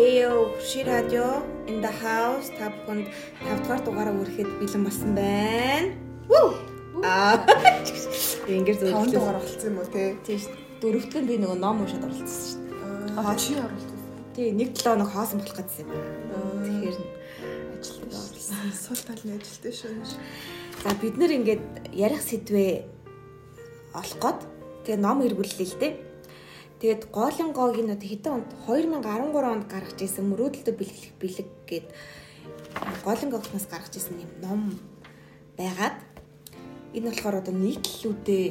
Эё Ши радио in the house та бүхэнд 5 дугаар дугаараа хүрэхэд бэлэн болсон байна. Вүү. Аа. Ингээд Таван зөвлөсөн. дугаар болсон юм уу те? Тийм шүү. Дөрөвдгөн би нөгөө ном уншаад оролцсон шүү. Аа чи оролцсон. Тий, нэг 7 хоног хоосон болох гэсэн юм. Тэгэхээр ажилтдаг оролцсон. Сул талын ажилтай шүү. За бид нэр ингээд ярих сэдвээ олох гээд тэгээ ном эргүүллээ л дээ. Тэгээд гоолингогийн одоо хэдэн онд 2013 онд гаргаж ирсэн мөрөөдөлтөд бэлгэлэх бэлэг гээд гоолингогноос гаргаж ирсэн юм ном байгаад энэ болохоор одоо нийтлэлүүдээ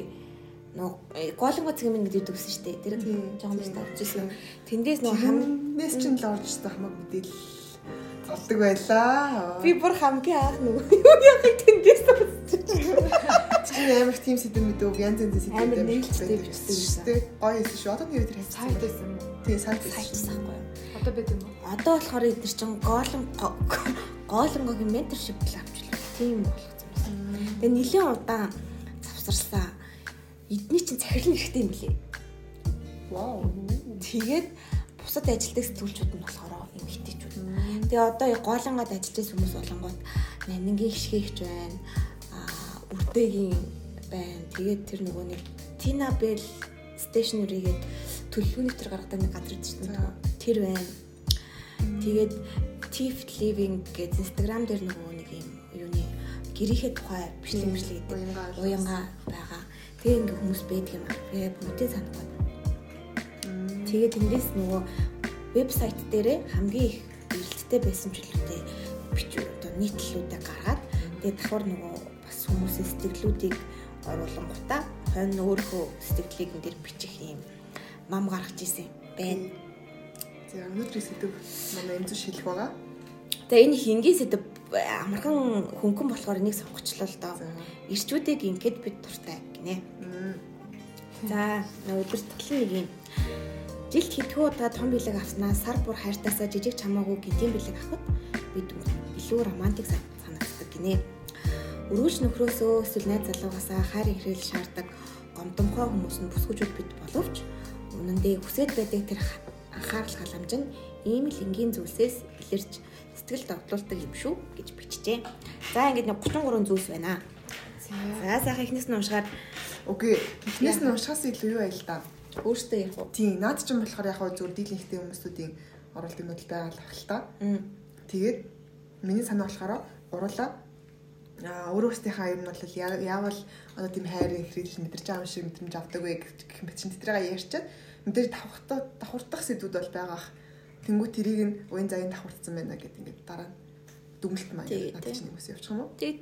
нөгөө гоолинго цэгмэн гэдэг үгсэн шүү дээ. Тэр жоохон биш тавьчихсан. Тэндээс нөгөө хам Хамнес ч л орж ирсэн хамаг мэдээлэл цолдог байлаа. би бүр хамгийн анх нөгөө юу яхийг тэндээс тавьчихсан. чи амар тийм сэдв мэдв янз янз сэдв Амар нээлттэй бичсэн юм шүү дээ. Гоё хэлсэн шүү. Одоо нэр тэр хайцсан. Сайт байсан юм уу? Тий сайт Хайчсан байхгүй юу? Одоо бид юм уу? Одоо болохоор эдгээр чин гоолон гоолонгогийн менторшип л авчлаа. Тийм болгоцсон байна. Тэгээ нэлийн удаан завсарсан. Эдний чин захирал хэрэгтэй юм билий. Вау. Тэгээд бусад ажилтдаг сэтгүүлчүүд нь болохоор эмэгтэйчүүд. Тэгээ одоо гоолонгод ажиллаж хүмүүс болонгууд нанингийн хишгээгч байна. Аа үрдэгийн байна. Тэгээд тэр нөгөө нэг Tina Bell Stationery гээд төлөвлөгөөний төр гаргадаг нэг газар идэж байна. Тэр байна. Тэгээд Tiff Living гэж Instagram дээр нөгөө нэг юм юуны гэрийнхээ тухай бичлэг бичлэг гэдэг уянгаа байгаа. Тэгээ ингээ хүмүүс байдаг юм аа. Тэгээ бүгдээ санахгүй. Тэгээд тэндээс нөгөө вебсайт дээрээ хамгийн их эрэлттэй байсан чөлөөтэй бичүү одоо нийтлэлүүдээ гаргаад тэгээд давхар нөгөө бас хүмүүсийн сэтгэлүүдийг оруулангуудаа хойно өөрийнхөө сэтгэлийг энэ дэр бичих юм ном гаргаж исэн байна. За өнөөдрийн сэдв манай эмзүү шилэх байгаа. Тэгээ энэ их энгийн сэдв амархан хөнгөн болохоор энийг сонгочлоо л доо. Ирчүүдийг ингээд бид дуртай гинэ. За өдөр туталын нэг юм. Жилд хэдхэн удаа том бэлэг авснаа сар бүр хайртаасаа жижиг чамаагүй гэдэм бэлэг авахд бид илүү романтик сан- санагддаг гинэ. Өргөж нөхрөөсөө эсвэл найз залуугаасаа хайр ихрэл шаарддаг гомдомхой хүмүүс нь бүсгүүчүүд бид боловч үнэндээ хүсэж байдаг тэр ха- анхаарал халамж нь ийм л энгийн зүйлсээс илэрч сэтгэл догтлуулдаг юм шүү гэж бичжээ. За ингээд нэг 33 зүйлс байна. За сайхан ихнээс нь уншгаад Окей. Эхнээс нь уншихаас илүү юу байл та. Өөртөө ярих уу? Тийм, наад чинь болохоор яг зүгээр дийлэнхтэй хүмүүсүүдийн оролт юмуд байгаа л байх л та. Тэгээд миний санаа болохоор гурлаа а өөрөөсийнхаа юм нь бол яавал одоо тийм хайрын хэрэг мэдэрч байгаа юм шиг мэдрэмж авдаг вэ гэх мэт чинь тэтрээгээ ярьчаад мэдээж давхартаа давхартах сэдвүүд бол байгаа ах. Тэнгүү тэрийг нь уян заян давхартсан байна гэд ингээд дараа нь дүгнэлт маяг надад чинь юм явчих юм уу? Тэг.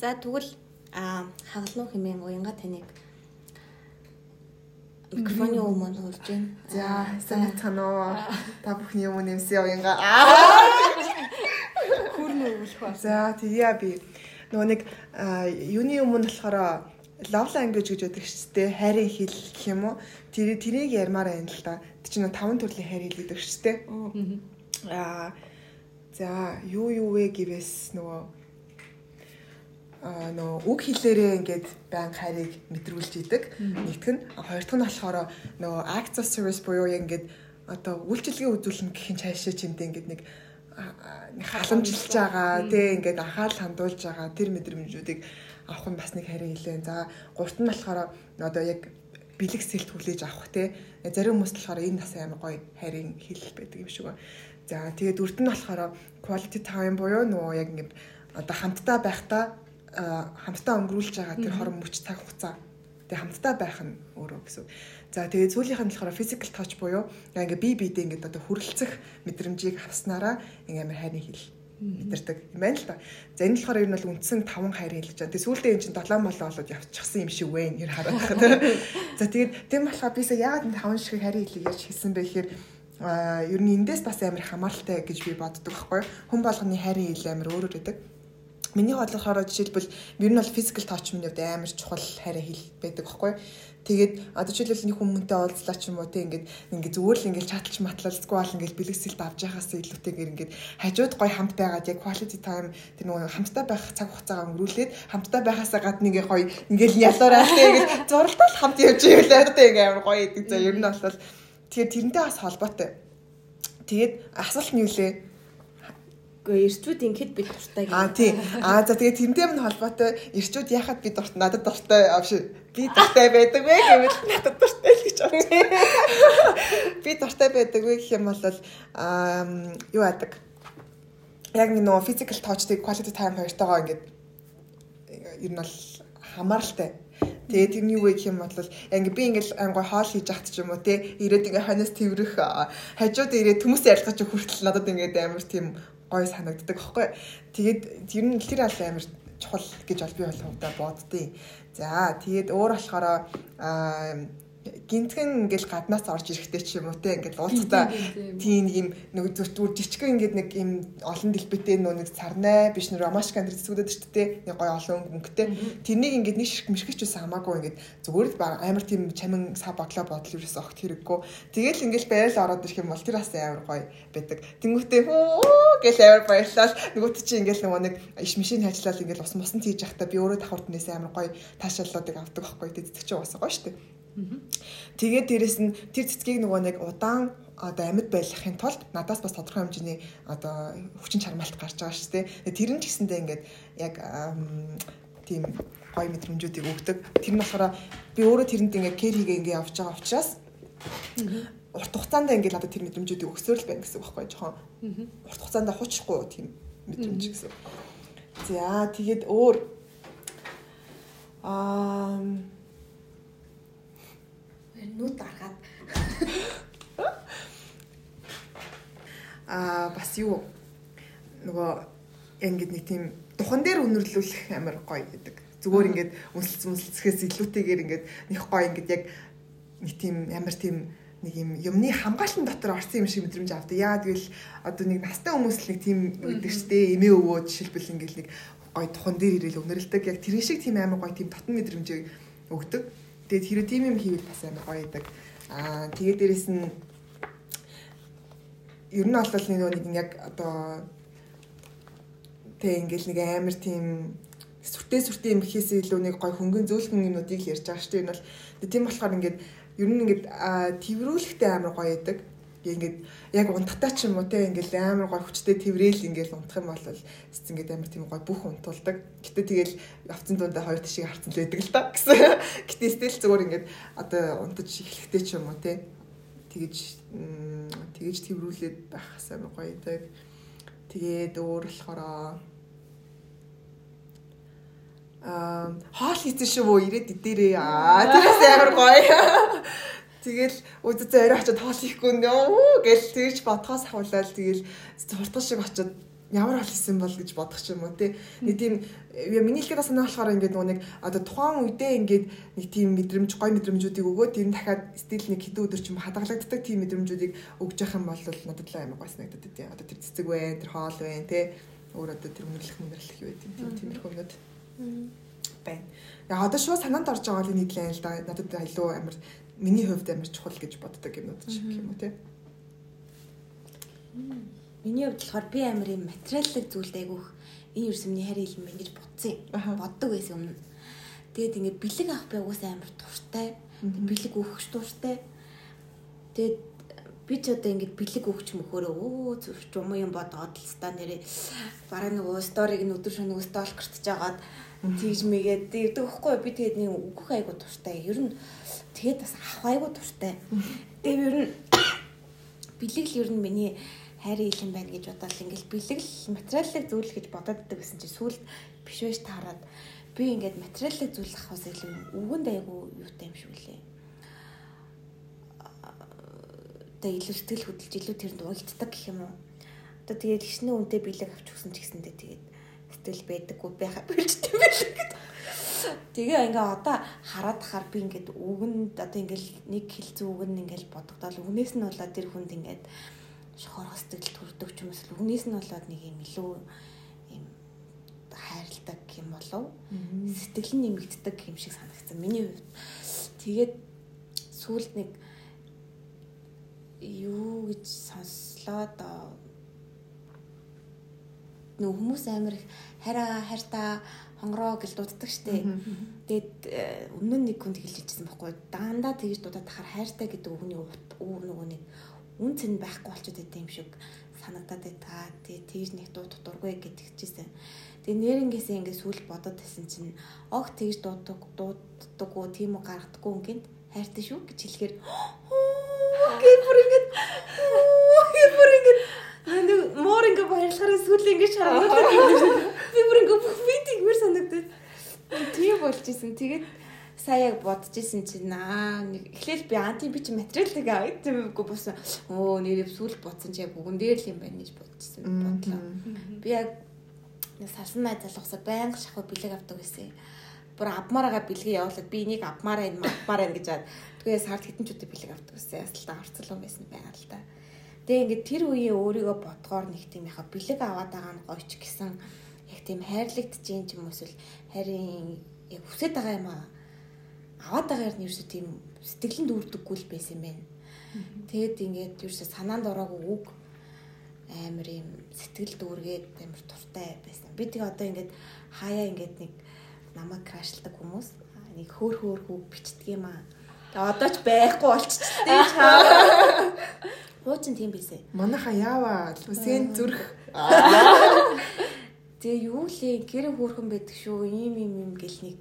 За тэгвэл а хагалнуу хэмээн уянга таныг микрофоны өмнө хурж байна. За, сайн цанаа. Та бүхний юм нэмсэн уянга. Хүрнэ өвлөх ба. За тэгье би нөгөө нэг юуны өмнө болохоор love language гэж байдаг шүү дээ. Хайрын хэл гэх юм уу? Тэр тэрийг ярмаар байна л да. Тэр чинь таван төрлийн хайр хэл гэдэг шүү дээ. Аа за юу юу вэ гэвээс нөгөө нөө үг хэлээрээ ингээд баян хайрыг мэдрүүлж идэг. Нэгтгэх нь а, хоёр дахь нь болохоор нөгөө acts of service буюу яг ингээд одоо үйлчлэгээ үзүүлнэ гэх юм цаашаа чимдээ ингээд нэг халамжилж байгаа тий ингээд анхаарал хандуулж байгаа тэр мэдрэмжүүдийг авах нь бас нэг харин хэлээ. За гурт нь болохоор одоо яг бэлэг сэлт хүлээж авах тий зарим хүмүүс болохоор энэ бас амар гоё харин хэл байдаг юм шиг байна. За тэгээд дөрөв нь болохоор quality time буюу нөгөө яг ингээд одоо хамтдаа байхдаа хамтдаа өнгөрүүлж байгаа тэр хорон мөч цаг хугацаа тэгээ хамтдаа байх нь өөрөө гэсэн. За тэгээд сүүлийнх нь болохоор physical touch буюу ингээ бие биедээ ингээд одоо хүрэлцэх мэдрэмжийг авснараа ингээ амар хайрын хэл мэдэрдэг юм байна л да. За энэ болохоор ер нь бол үндсэн 5 хайрын хэл гэж байна. Тэгээд сүүлдээ энэ чинь 7 молоо болоод явчихсан юм шиг байна. Ер хараад байгаа. За тэгээд тийм болохоор бисаа яагаад энэ 5 шиг хайрын хэлийг ярьж хэлсэн бэ гэхээр а ер нь эндээс бас амар хамааралтай гэж би боддог байхгүй. Хүн болгоны хайрын хэл амар өөрөөр байдаг. Миний бодлохоор жишээлбэл ер нь бол physical touch миний хувьд амар чухал хайраа хэл байдаг байхгүй. Тэгээд одоо жишээлбэл нэг хүмүүнтэй уулзлаа ч юм уу те ингээд ингээд зүгээр л ингээд чаталж матлалцгүй бол ингээд бэлгэсэлт авч яхаас илүүтэйгээр ингээд хажууд гой хамт байгаад яг quality time тэр нөгөө хамтдаа байх цаг хугацаагаа өнгөрүүлээд хамтдаа байхаасаа гадна ингээд гоё ингээд ялуураа те ингээд зуралтал хамт явж ивэл те ингээд амар гоё идэг за ер нь бол тэгэхээр тэрнтэй бас холбоотой. Тэгээд асуулт нь юу лээ? Гэхдээ эрчүүд ингээд би дуртай гэх. Аа тий. Аа за тэгээд тэрнтэй минь холбоотой эрчүүд яхад би дуртай надад дуртай авш би дуртай байдаг вэ гэвэл надад дуртай л гэж бодсон. Би дуртай байдаг вэ гэх юм бол аа юу яадаг. Яг нэг нөгөө physical touch-тэй quality time хоёртойгоо ингээд ер нь бол хамааралтай Тэгээд тэр нь юу вэ гэх юм бол ингээ би ингээл ангой хоол хийж ахт ч юм уу те ирээд ингээ ханаас тэрвэрх хажууд ирээд хүмүүс ярилцаж хүртэл надад ингээд амар тийм гоё санагддаг аахгүй. Тэгээд тэр нь тэр аль амар чухал гэж бол би бол хувьдаа боддیں۔ За тэгээд өөр болохоор гинтгэн ингээл гаднаас орж ирэхтэй ч юм уу те ингээл уулзтаа тийм нэг юм нэг зүр жижигхэн ингээд нэг юм олон дэлбэтэй нөө нэг сарнай биш нэр ромашка энэ зүгдээд шүү дээ нэг гоё олон өнгөтэй тэрнийг ингээд нэг ширх мишгэж байсан хамаагүй ингээд зүгээр л амар тийм чамин сав бодлоо бодол юус огт хэрэггүй. Тэгэл ингээл байрал ороод ирэх юм бол тэр бас амар гоё байдаг. Тэнгүүтээ хөө гэл амар баярлал. Нөгөөт чи ингээл нөгөө нэг иш машин ажиллаад ингээл ус мусан хийж явахдаа би өөрөө давхарт нээсээ амар гоё таашааллуудыг авдаг байхгүй тэтгэж байгаа бас гоё шүү дээ Тэгээд дээрэс нь тэр цэцгийг нөгөө нэг удаан одоо амьд байлгахын тулд надаас бас тодорхой хэмжээний одоо хүчин чармаалт гарч байгаа шүү дээ. Тэр нь ч гэсэндээ ингээд яг тийм гоё мэдрэмжүүдийг өгдөг. Тэр нь болохоор би өөрөө тэрэнд ингээд кэр хийгээ ингээд явж байгаа учраас урт хугацаанд ингээд надад тэр мэдрэмжүүдийг өгсөөр л байна гэсэн үг байхгүй жоохон. Урт хугацаанд хуучрахгүй тийм мэдрэмж гэсэн. За тэгээд өөр аа нүд гаргаад аа бас юу нөгөө ингээд нэг тийм духан дээр үнэрлүүлэх амар гоё гэдэг. Зүгээр ингээд үнсэлц үнсэлцхээс илүүтэйгээр ингээд нэг гоё ингээд яг нэг тийм амар тийм нэг юм юмны хамгаалалтын дотор орсон юм шиг мэдрэмж авдаг. Яа тэгвэл одоо нэг настай хүмүүс л нэг тийм гэдэг чтэй эмээ өвөө жишэлбэл ингээд нэг гоё тухан дээр ирэл өнөрлөдөг. Яг тэр шиг тийм амар гоё тийм татан мэдрэмжийг өгдөг. Тэгээд хэрэв тийм юм хийвэл бас амар гоё идэг. Аа тэгээд дээрэс нь ер нь бол нэг нэг яг одоо тэг ингээл нэг амар тийм сүртэй сүртэй юм гэхээс илүү нэг гой хөнгөн зөөлхөн юмнуудыг ярьж байгаа шүү дээ. Энэ бол тийм болохоор ингээд ер нь ингээд тэрврүүлэхтэй амар гоё идэг ингээд яг унтахтаа ч юм уу те ингээд амар гой хүчтэй тэврээл ингээд унтах юм бол эц ингээд амар тийм гой бүх унтуулдаг. Гэтэ тэгэл авцсан дундаа хоёр тишийг харцсан л байдаг л да гэсэн. Гэтэ стил зүгээр ингээд одоо унтаж эхлэхтэй ч юм уу те тэгэж тэгэж тэврүүлээд байхаас амар гоё идэг. Тэгээд өөр болохоор аа хоол хийсэн шүү ирээд идээрээ аа тэрээс амар гоё. Тэгэл үдцээ орой очиод тоол хийхгүй нөө гэл тэгж бодхоос ахуулаад тэгэл суртал шиг очиод ямар хийсэн бол гэж бодох ч юм уу тий. Нэг тийм миний хэлгээд санаа болохоор ингээд нөгөө нэг одоо тухайн үедээ ингээд нэг тийм мэдрэмж гой мэдрэмжүүдийг өгөөд тэр нь дахиад стил нэг хэдэн өдөр ч юм хадгалагддаг тийм мэдрэмжүүдийг өгж явах юм бол надад л амар гой санагдаад тий. Одоо тэр цэцэг вэ, тэр хоол вэ тий. Өөр одоо тэр үнэрлэх үнэрлэх юу вэ тийм тиймэрхүү юмуд байна. Яг одоо шууд санаанд орж байгаа л нийтлээ л да. Надад илүү амар миний хувьд амар чухал гэж боддог юмнууд шиг юм уу те. Миний хувьд болохоор би амар юм материаллык зүйлд айгүйх энэ ерсөмний харь хэлэн байна гэж бодсон юм. Боддог байсан өмнө. Тэгээд ингээд бэлэг авах би угаасаа амар туртай. Бэлэг өөхч туртай. Тэгээд би ч одоо ингээд бэлэг өгч мөхөөрөө өө зүрч юм юм бодоод л ста нэрээ бараг нөгөө сториг нь өдөр шөнө нөгөө сталкертж жагаад тэгж мэгээд тэгдэг байхгүй би тэгээд нэг үгөх айгу туртай. Ер нь тэгээд бас ах айгу туртай. Тэгээд ер нь бэлэг л ер нь миний хайр ийлэн байна гэж бодоод ингээл бэлэг л материаллык зүйл гэж бодоод байдаг гэсэн чинь сүүлд биш байж таарад би ингээд материаллык зүйл авахаас илүү үгэнд айгу юутай юм шиг үлээ. Тэгээ илүү сэтгэл хөдлөж илүү тэрэнд уйлддаг гэх юм уу. Одоо тэгээд гişний үнтэй бэлэг авч өгсөн ч гэсэндээ тэгээд сэтгэл байдаггүй байха болчтой байлаа гэдэг. Тэгээ ингээ одоо хараад хаар би ингээд үгэнд одоо ингээл нэг хилцэн үгэн ингээл бодогдоод үгнээс нь болоод тэр хүнд ингээд шохорох сэтгэл төрдөг ч юм уу. Үгнээс нь болоод нэг юм илүү юм хайрладаг юм болов. Сэтгэл нь нэмэгддэг юм шиг санагдсан. Миний хувьд. Тэгээд сүүлд нэг юу гэж сонслоо доо нөө хүмүүс амар их хараа хайрта хонгороо гэж дууддаг штеп. Тэгээд э, өмнө нь нэг хүнд хэлж ижсэн байхгүй. Дандаа тэгж дуудаад тахаар хайртай гэдэг үгний өөр нөгөө нэг үн цэн байхгүй болчиход байт юм шиг санагдаад байта. Тэгээ тэгж нэг дуу дургүй гэдэгчээсэн. Тэгээ нэрнгээсээ ингээд сүүл бодоод байсан чинь ог тэгж дуудаг дууддаггүй тийм үү гаргадаггүй ингээд хайртай шүү гэж хэлэхээр гипер ингээд гипер ингээд нэг моор ингээд баярлахаараа сүүл ингээд шаргуулдаг. Би бүр ингээд видеогэр санагдаад тийм болж исэн. Тэгээд сая яг бодож исэн чинь аа нэг эхлээл би анти би чи материалыг аваад тиймгүй бус өө нэрээ сүлд бодсон чи яг бүгэн дээр л юм байна гэж бодчихсон бодлоо. Би яг салсан найз залуусаа байнга шахуу бэлэг авдаг гэсэн. Бүр авмаараа бэлгээ явуулаад би энийг авмаараа энэ авмаараа гэжаад тэгээ сард хитэн ч үдэ бэлэг авдаг гэсэн. Ясалтаа харцлуу байсан байгаа л да. Тэгээ ингээд тэр үеийн өөрийгөө бодгоор нэг тийм яхаа бэлэг аваад байгаа нь гойч гэсэн яг тийм хайрлагдж юм ч юм уу эсвэл харин яг хүсэж байгаа юм аа аваад байгаагаар нь ерөөсөө тийм сэтгэлэнд үрдэггүй л байсан юм байна. Тэгэд ингээд ерөөсөө санаанд ороогүй үг амар юм сэтгэл дүүргээд амар туртай байсан. Би тэг одоо ингээд хаяа ингээд нэг намайг крашлдаг хүмүүс нэг хөөр хөөр хүүг бичдэг юм аа. Тэг одоо ч байхгүй болчихчихлээ чаа. Хуучин тийм бисэ. Манайха яава лүсэн зүрх. Тэгээ юу лээ гэр хөөрхөн байдаг шүү. Ийм ийм юм гэл нэг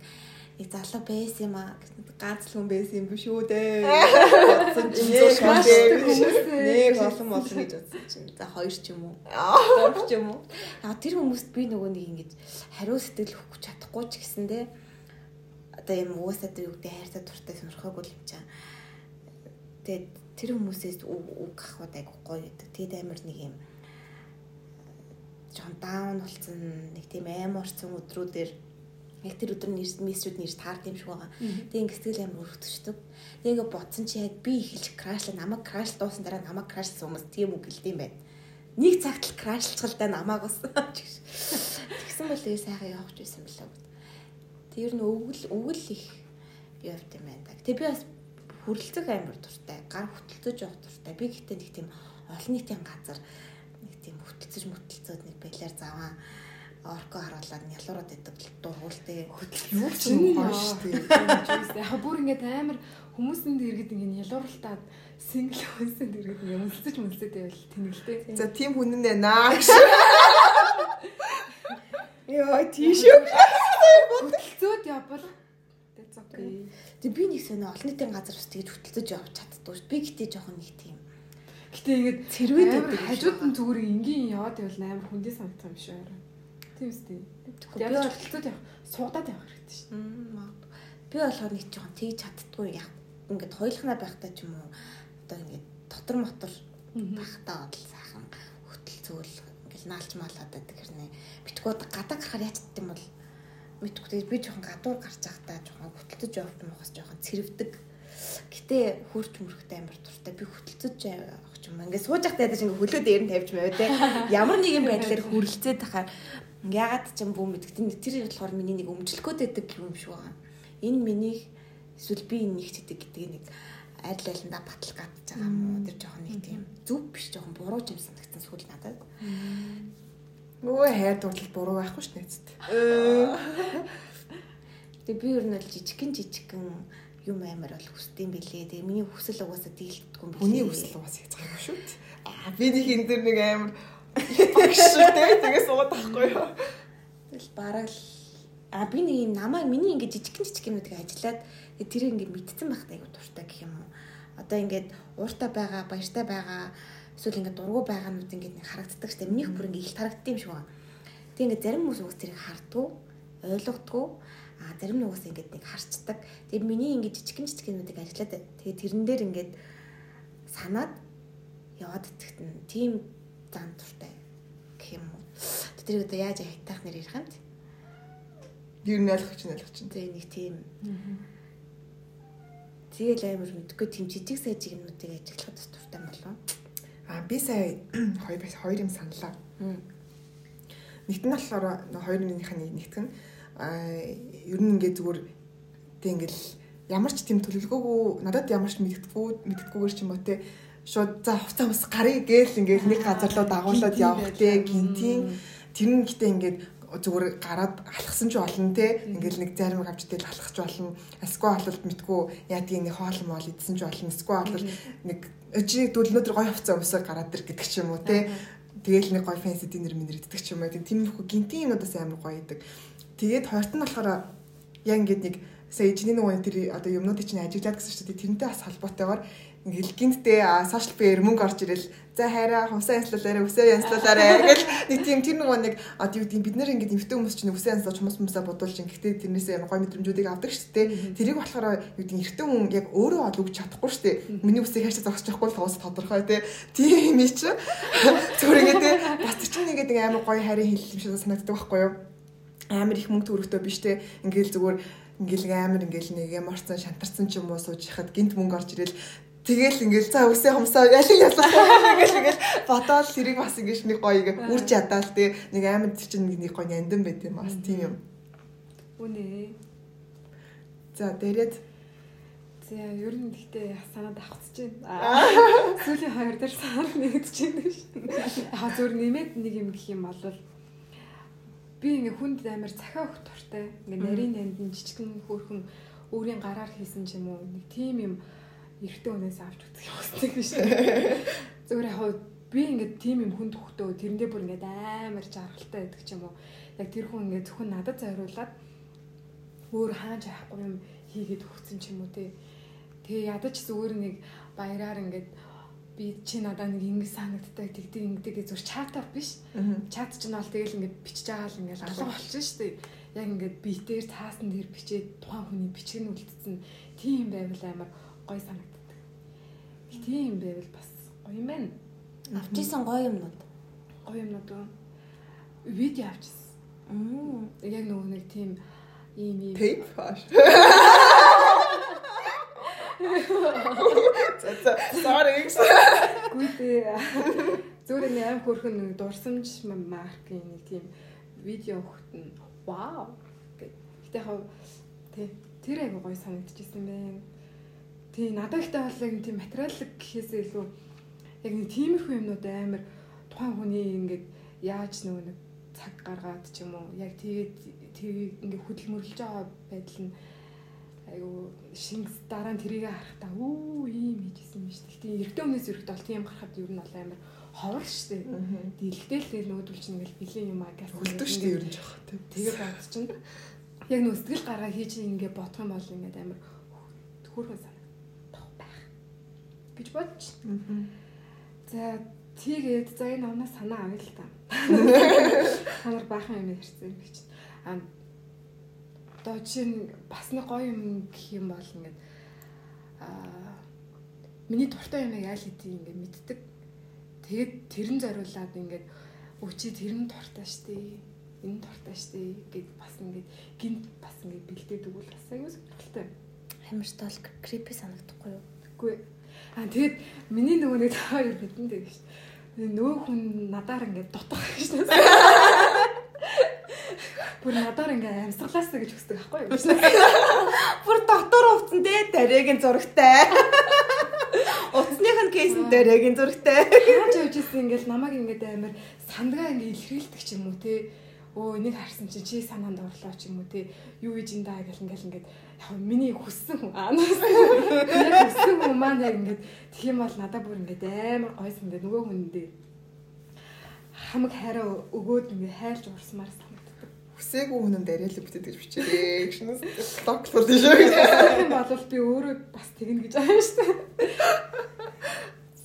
нэг залуу байсан юм аа ганц л хүн байсан юм биш үү дээ. Бодсон чинь нэг олон болсон гэж бодсон чинь. За хоёр ч юм уу. Гурав ч юм уу. Яг тэр хүмүүст би нөгөө нэг ингэж хариу сэтгэл өгөх чадахгүй ч гэсэндээ одоо юм уусаад юу гэдэг хайртай туртай сонирхоогүй юм чам. Тэгээд тэр хүмүүсээс үг авахуд айгу гоё гэдэг. Тэгэд амар нэг юм жон даун болсон нэг тийм аймарцсан өдрүүдээр яг тэр өдөр мессежүүд нэрс таард юм шиг байгаа. Тэгээ ингэ сэтгэл амар өрөвдөждөг. Тэгээ ингэ ботсон чи яг би эхэлж крашлаа намайг краш дуусан дараа намайг крашлсан хүмүүс тийм үг гэлдэм байт. Нэг цагт л крашлцгалдаа намайг бас. Тэгсэн бол тэгээ сайхан явах гэсэн билээ. Тэр нь өвгөл өвгөл их явт юм байна. Тэг би бас хүрлцэх амар дуртай. Гар хөтөлцөж явах дуртай. Би гэхдээ нэг тийм олон нийтийн газар нэг тийм хөтөлцөж мөтөлцөөд нэг байлаар заваа орко харуулаад нялуураад идэг дургуултай юу ч юм гоё шүү дээ. Яг бүр ингээд амар хүмүүсэнд иргэд ингээд нялуурлтаад сингл хүмүүсэнд иргэд мөлцөж мөлцөд байвал тэнэглэтэй. За тийм хүн нэ наа гэж. Йоо тийшээ. Хөтөлцөөд явбал. Тэг би нэг сонь олон нийтийн газар ус тэгж хөтөлцөж явж чаддгүй шүү. Би гэтээ жоохон нэг тийм Гэтэ ингээд цэрвэд байдаг. Хажууд нь зүгээр энгийн яваад байвал амар хүндээ санагдах юм шиг байна. Тийм үстэй. Яг л хөтөлцөөд явах, суудаад явах хэрэгтэй шин. Би болохоор нэг жоохон тэгж чаддгүй яг ингээд хойлохнаа байхдаа ч юм уу одоо ингээд дотор мотор байхдаа бодол сайхан хөтөлцөөл ингээд наалж маалаад байдаг хэрнээ. Битгүү гадаа гарахаар гэдэг юм бол мэдгүй би жоохон гадуур гарч байхдаа жоохон хөтөлцөж явах юм уус жоохон цэрвдэг. Гэтэ хурж мөрөхтэй амар туртай би хөтөлцөж явах юм. Ингээд сууж байхдаа ядаж ингээд хөлөө дээр нь тавьж маяг те. Ямар нэгэн байдлаар хүрлцээд тахаар Ягаад ч юм бүү мэддэг. Тэр болохоор миний нэг өмчлөхөд байдаг юм шиг байгаа. Энэ миний эсвэл би энэ нэг хэдэг гэдэг нэг аль алиндаа батал гадж байгаа юм уу? Тэр жоохон нэг тийм зүв биш жоохон буруу юм санагдсан сүүл надад. Өө хайр дуудлал буруу байхгүй ш нэцэд. Тэгээ би ер нь л жижигхэн жижигхэн юм амар бол хүсдэм билээ. Тэгээ миний хүсэл угаасаа дийлдэхгүй юм билээ. Хүний хүсэл угаасаа яцгааг юм шүү. Аа би нэг энэ дэр нэг амар Багштай тэгээ суугаад тахгүй юу. Тэгэл бараг л а би нэг юм намайг миний ингээд жижиг жижиг юмнуудыг ажиллаад тэр ингээд мэдсэн байх тайгуу дуртай гэх юм уу. Одоо ингээд ууртай байгаа, баяртай байгаа эсвэл ингээд дургу байгаанууд ингээд нэг харагддаг штэ. Минийх бүр ингээд их харагддаг юм шиг байна. Тэг ингээд зарим хүмүүс уус тэрийг хардгуу, ойлгодгоо а зарим уус ингээд нэг харцдаг. Тэгээ миний ингээд жижиг жижиг юмнуудыг ажиллаад тэгээ тэрэн дээр ингээд санаад яваад итгэхтэн тийм зан туртай гэх юм уу. Тэр одоо яаж хайтаах нэр ярих юм бэ? Юу чинь нэлэх чинь. Тэгээ нэг тийм. Тэгэл амар мэдгүй тийм жижиг сайжиг юмнуудыг ажиглахад туртай болов. Аа би сая хоёр бас хоёр юм саналаа. Нэгт нь болохоор хоёр минийх нь нэгтгэн аа ер нь ингээ зүгээр тэг ингээл ямар ч тийм төлөвлөгөөгүй надад ямар ч мэддэхгүй мэддэггүйгээр ч юм уу те шууд за хувцас хүмүүс гарыг гээл ингээд нэг газар руу дагуулад явах те гинтийн. Тэр нь гэтээ ингээд зүгээр гараад алхсан ч болно те. Ингээл нэг зарим авч идэл алхах ч болно. Эсвэл бол мэдгүй яадгийн нэг хоол моол идсэн ч болно. Эсвэл бол нэг чи дүүл өнөдөр гоё хувцас өмсөөр гараад ир гэдэг ч юм уу те. Тэгэл нэг гоё фэнси динер минер иддэг ч юм уу. Тийм их гинтийн юмудаас амар гоё идэг. Тэгээд хоёрт нь болохоор яг ингээд нэг сая чиний нөгөө тэр одоо юмнуудыг чинь ажиглаад гэсэн дээ. Тэрнтэй бас холбоотойгоор ингээл гинтдээ сошиал биеэр мөнгө орж ирэл за хайраа хувсаа янслуулаарэ үсээ янслуулаарэ гэл нэг тийм тэр нөгөө нэг одоо юу гэдэг бид нэр ингээд эвтэн хүмүүс чинь үсээ янслуулж хүмүүс хүмүүсээ бодуулж гэхдээ тэрнээсээ гоё мэдрэмжүүдийг авдаг шүү дээ тэрийг болохоор юу гэдэг эртэн хүн яг өөрөө ол өгч чадахгүй шүү дээ. Миний үсийг хайшаа зогсож явахгүй тоос тодорхой те тийм юм чи. Зүгээр ингээд бас чинь ингээд амар гоё хайрын хэлэл юм шиг санагддаг байхгүй юу? Амар их мөнгө төгрөгтэй биш те. Ингээл зүгээр ингээл амар ингээл нэг юм орцсон шантарсан ч юм уу сууж хахад гинт мөнгө орж ирэл Тэгэл ингээл за үсээ хомсоо ялын ялах ингээл ингээл бодоод тэрийг бас ингээл нэг гоё ингээ үрж ядаал тий нэг амар чинь нэг гоё нандин байт юм бас тийм юм. Үнэ. За дээрэд За ер нь гэхдээ санаад авцж байна. Сүүлийн хоёр дээр санаад нэгдэж байна ш. Аа зөвөр нэмээд нэг юм гэх юм бол би ингээ хүнд амар цахиа өгөх туртай. Ингээ нарийн танд жижигэн хөөрхөн өөрийн гараар хийсэн ч юм уу нэг тийм юм эрэгтэй хүнээс авч үзэх юмсдаг биш. Зүгээр яг би ингээд тийм юм хүнд хөхтөө тэрэндээ бүр ингээд амар жаргалтай байдаг ч юм уу. Яг тэр хүн ингээд зөвхөн надад зориулаад өөр хааж яахгүй юм хийгээд өгсөн ч юм уу те. Тэгээ ядаж зүгээр нэг баяраар ингээд би чи надад нэг ингэ санагддаг тэгдэг ингэдэг зүгээр чатаар биш. Чат ч нь бол тэгэл ингээд бичиж байгаа л ингээд алга болчихно шүү дээ. Яг ингээд битээр цаасан дээр бичээд тухайн хүний бичиг нь үлдсэн тийм байвал амар гоё санагддаг. Тийм байвал бас гоё юм байна. Авчижсэн гоё юмнууд. Гоё юмнууд уу? Видео авчихсан. Мм. Яг нөгөө нэг тийм ийм ийм Tape фаш. Sorry. Гүйдээ. Зүгээр нэг аим хөрхөн нэг дурсамж маркийн нэг тийм видео өгтөн. Вау. Гэтэ хав тий тэр айгу гоё санагдчихсэн байна. Тий надад ихтэй бол яг тийм материаллык гэхээсээ илүү яг нэг тиймэрхүү юмнууд амар тухайн хүний ингээд яаж нөгөө нэг цаг гаргаад ч юм уу яг тэгээд тэгээд ингээд хөдөлмөрлөж байгаа байдал нь айгу шинг дараа нь тэрийг харахтаа өө ийм хийжсэн юм шүү дээ. Эрэгтэй хүнээс эрэхт бол тийм гарахад ер нь бол амар ховор шүү дээ. Дэлгтэй л тэгэл нүүдүүл чинь ингээл бэлэн юм аа гэж хэлдэг шүү дээ ер нь жоох тийм. Тэгээ бод чинь яг нөө сэтгэл гараа хийж ингээ бодох юм бол ингээд амар хөөрхөн гэж бодож. За тэгээд за энэ оноо санаа авъя л та. Хамар баахан юм ярьсан юм гэж. А одоо чинь бас нэг гоё юм гэх юм бол ингээд аа миний дуртай юм яа л хэдий ингээд мэддэг. Тэгээд тэрэн зориулаад ингээд өчи тэрэн дуртай штэ. Энэ дуртай штэ гэд бас ингээд гинт бас ингээд бэлдээдэг үл бас аюу сонирхолтой. Амар стол крипи санагдахгүй юу? Үгүй Аа тэгээд миний нөгөө нэг хоёр хэдэндээ гэж. Нөгөө хүн надаар ингээд дутах гэж. Бүр надаар ингээд амьсгалаасаа гэж хүсдэг аахгүй юу? Бүр доктор увцсан дээ дараагийн зурагтай. Утасных нь кейсэн дараагийн зурагтай. Яаж явж ирсэн ингээд намайг ингээд амар сандгаа ингээд илэрхийлдэг ч юм уу те. Өө энийг харсан чи чи санаанд орлоо ч юм уу те. Юу ийж энэ даа гэл ингээд ингээд миний хүссэн хүн аанаас яг хүссэн хүн маань яг ингээд тэгэх юм бол надад бүр ингээд амар гойс ингээд нөгөө хүндээ хамаг хараа өгөөд ингээд хайлж урсмаар санагддаг. Хүсээгүй хүн дараалал битэд гэж бичээрэй. Гшнэс доктор тийш. Тийм болвол би өөрөө бас тэгнэ гэж байгаа юм шүү дээ.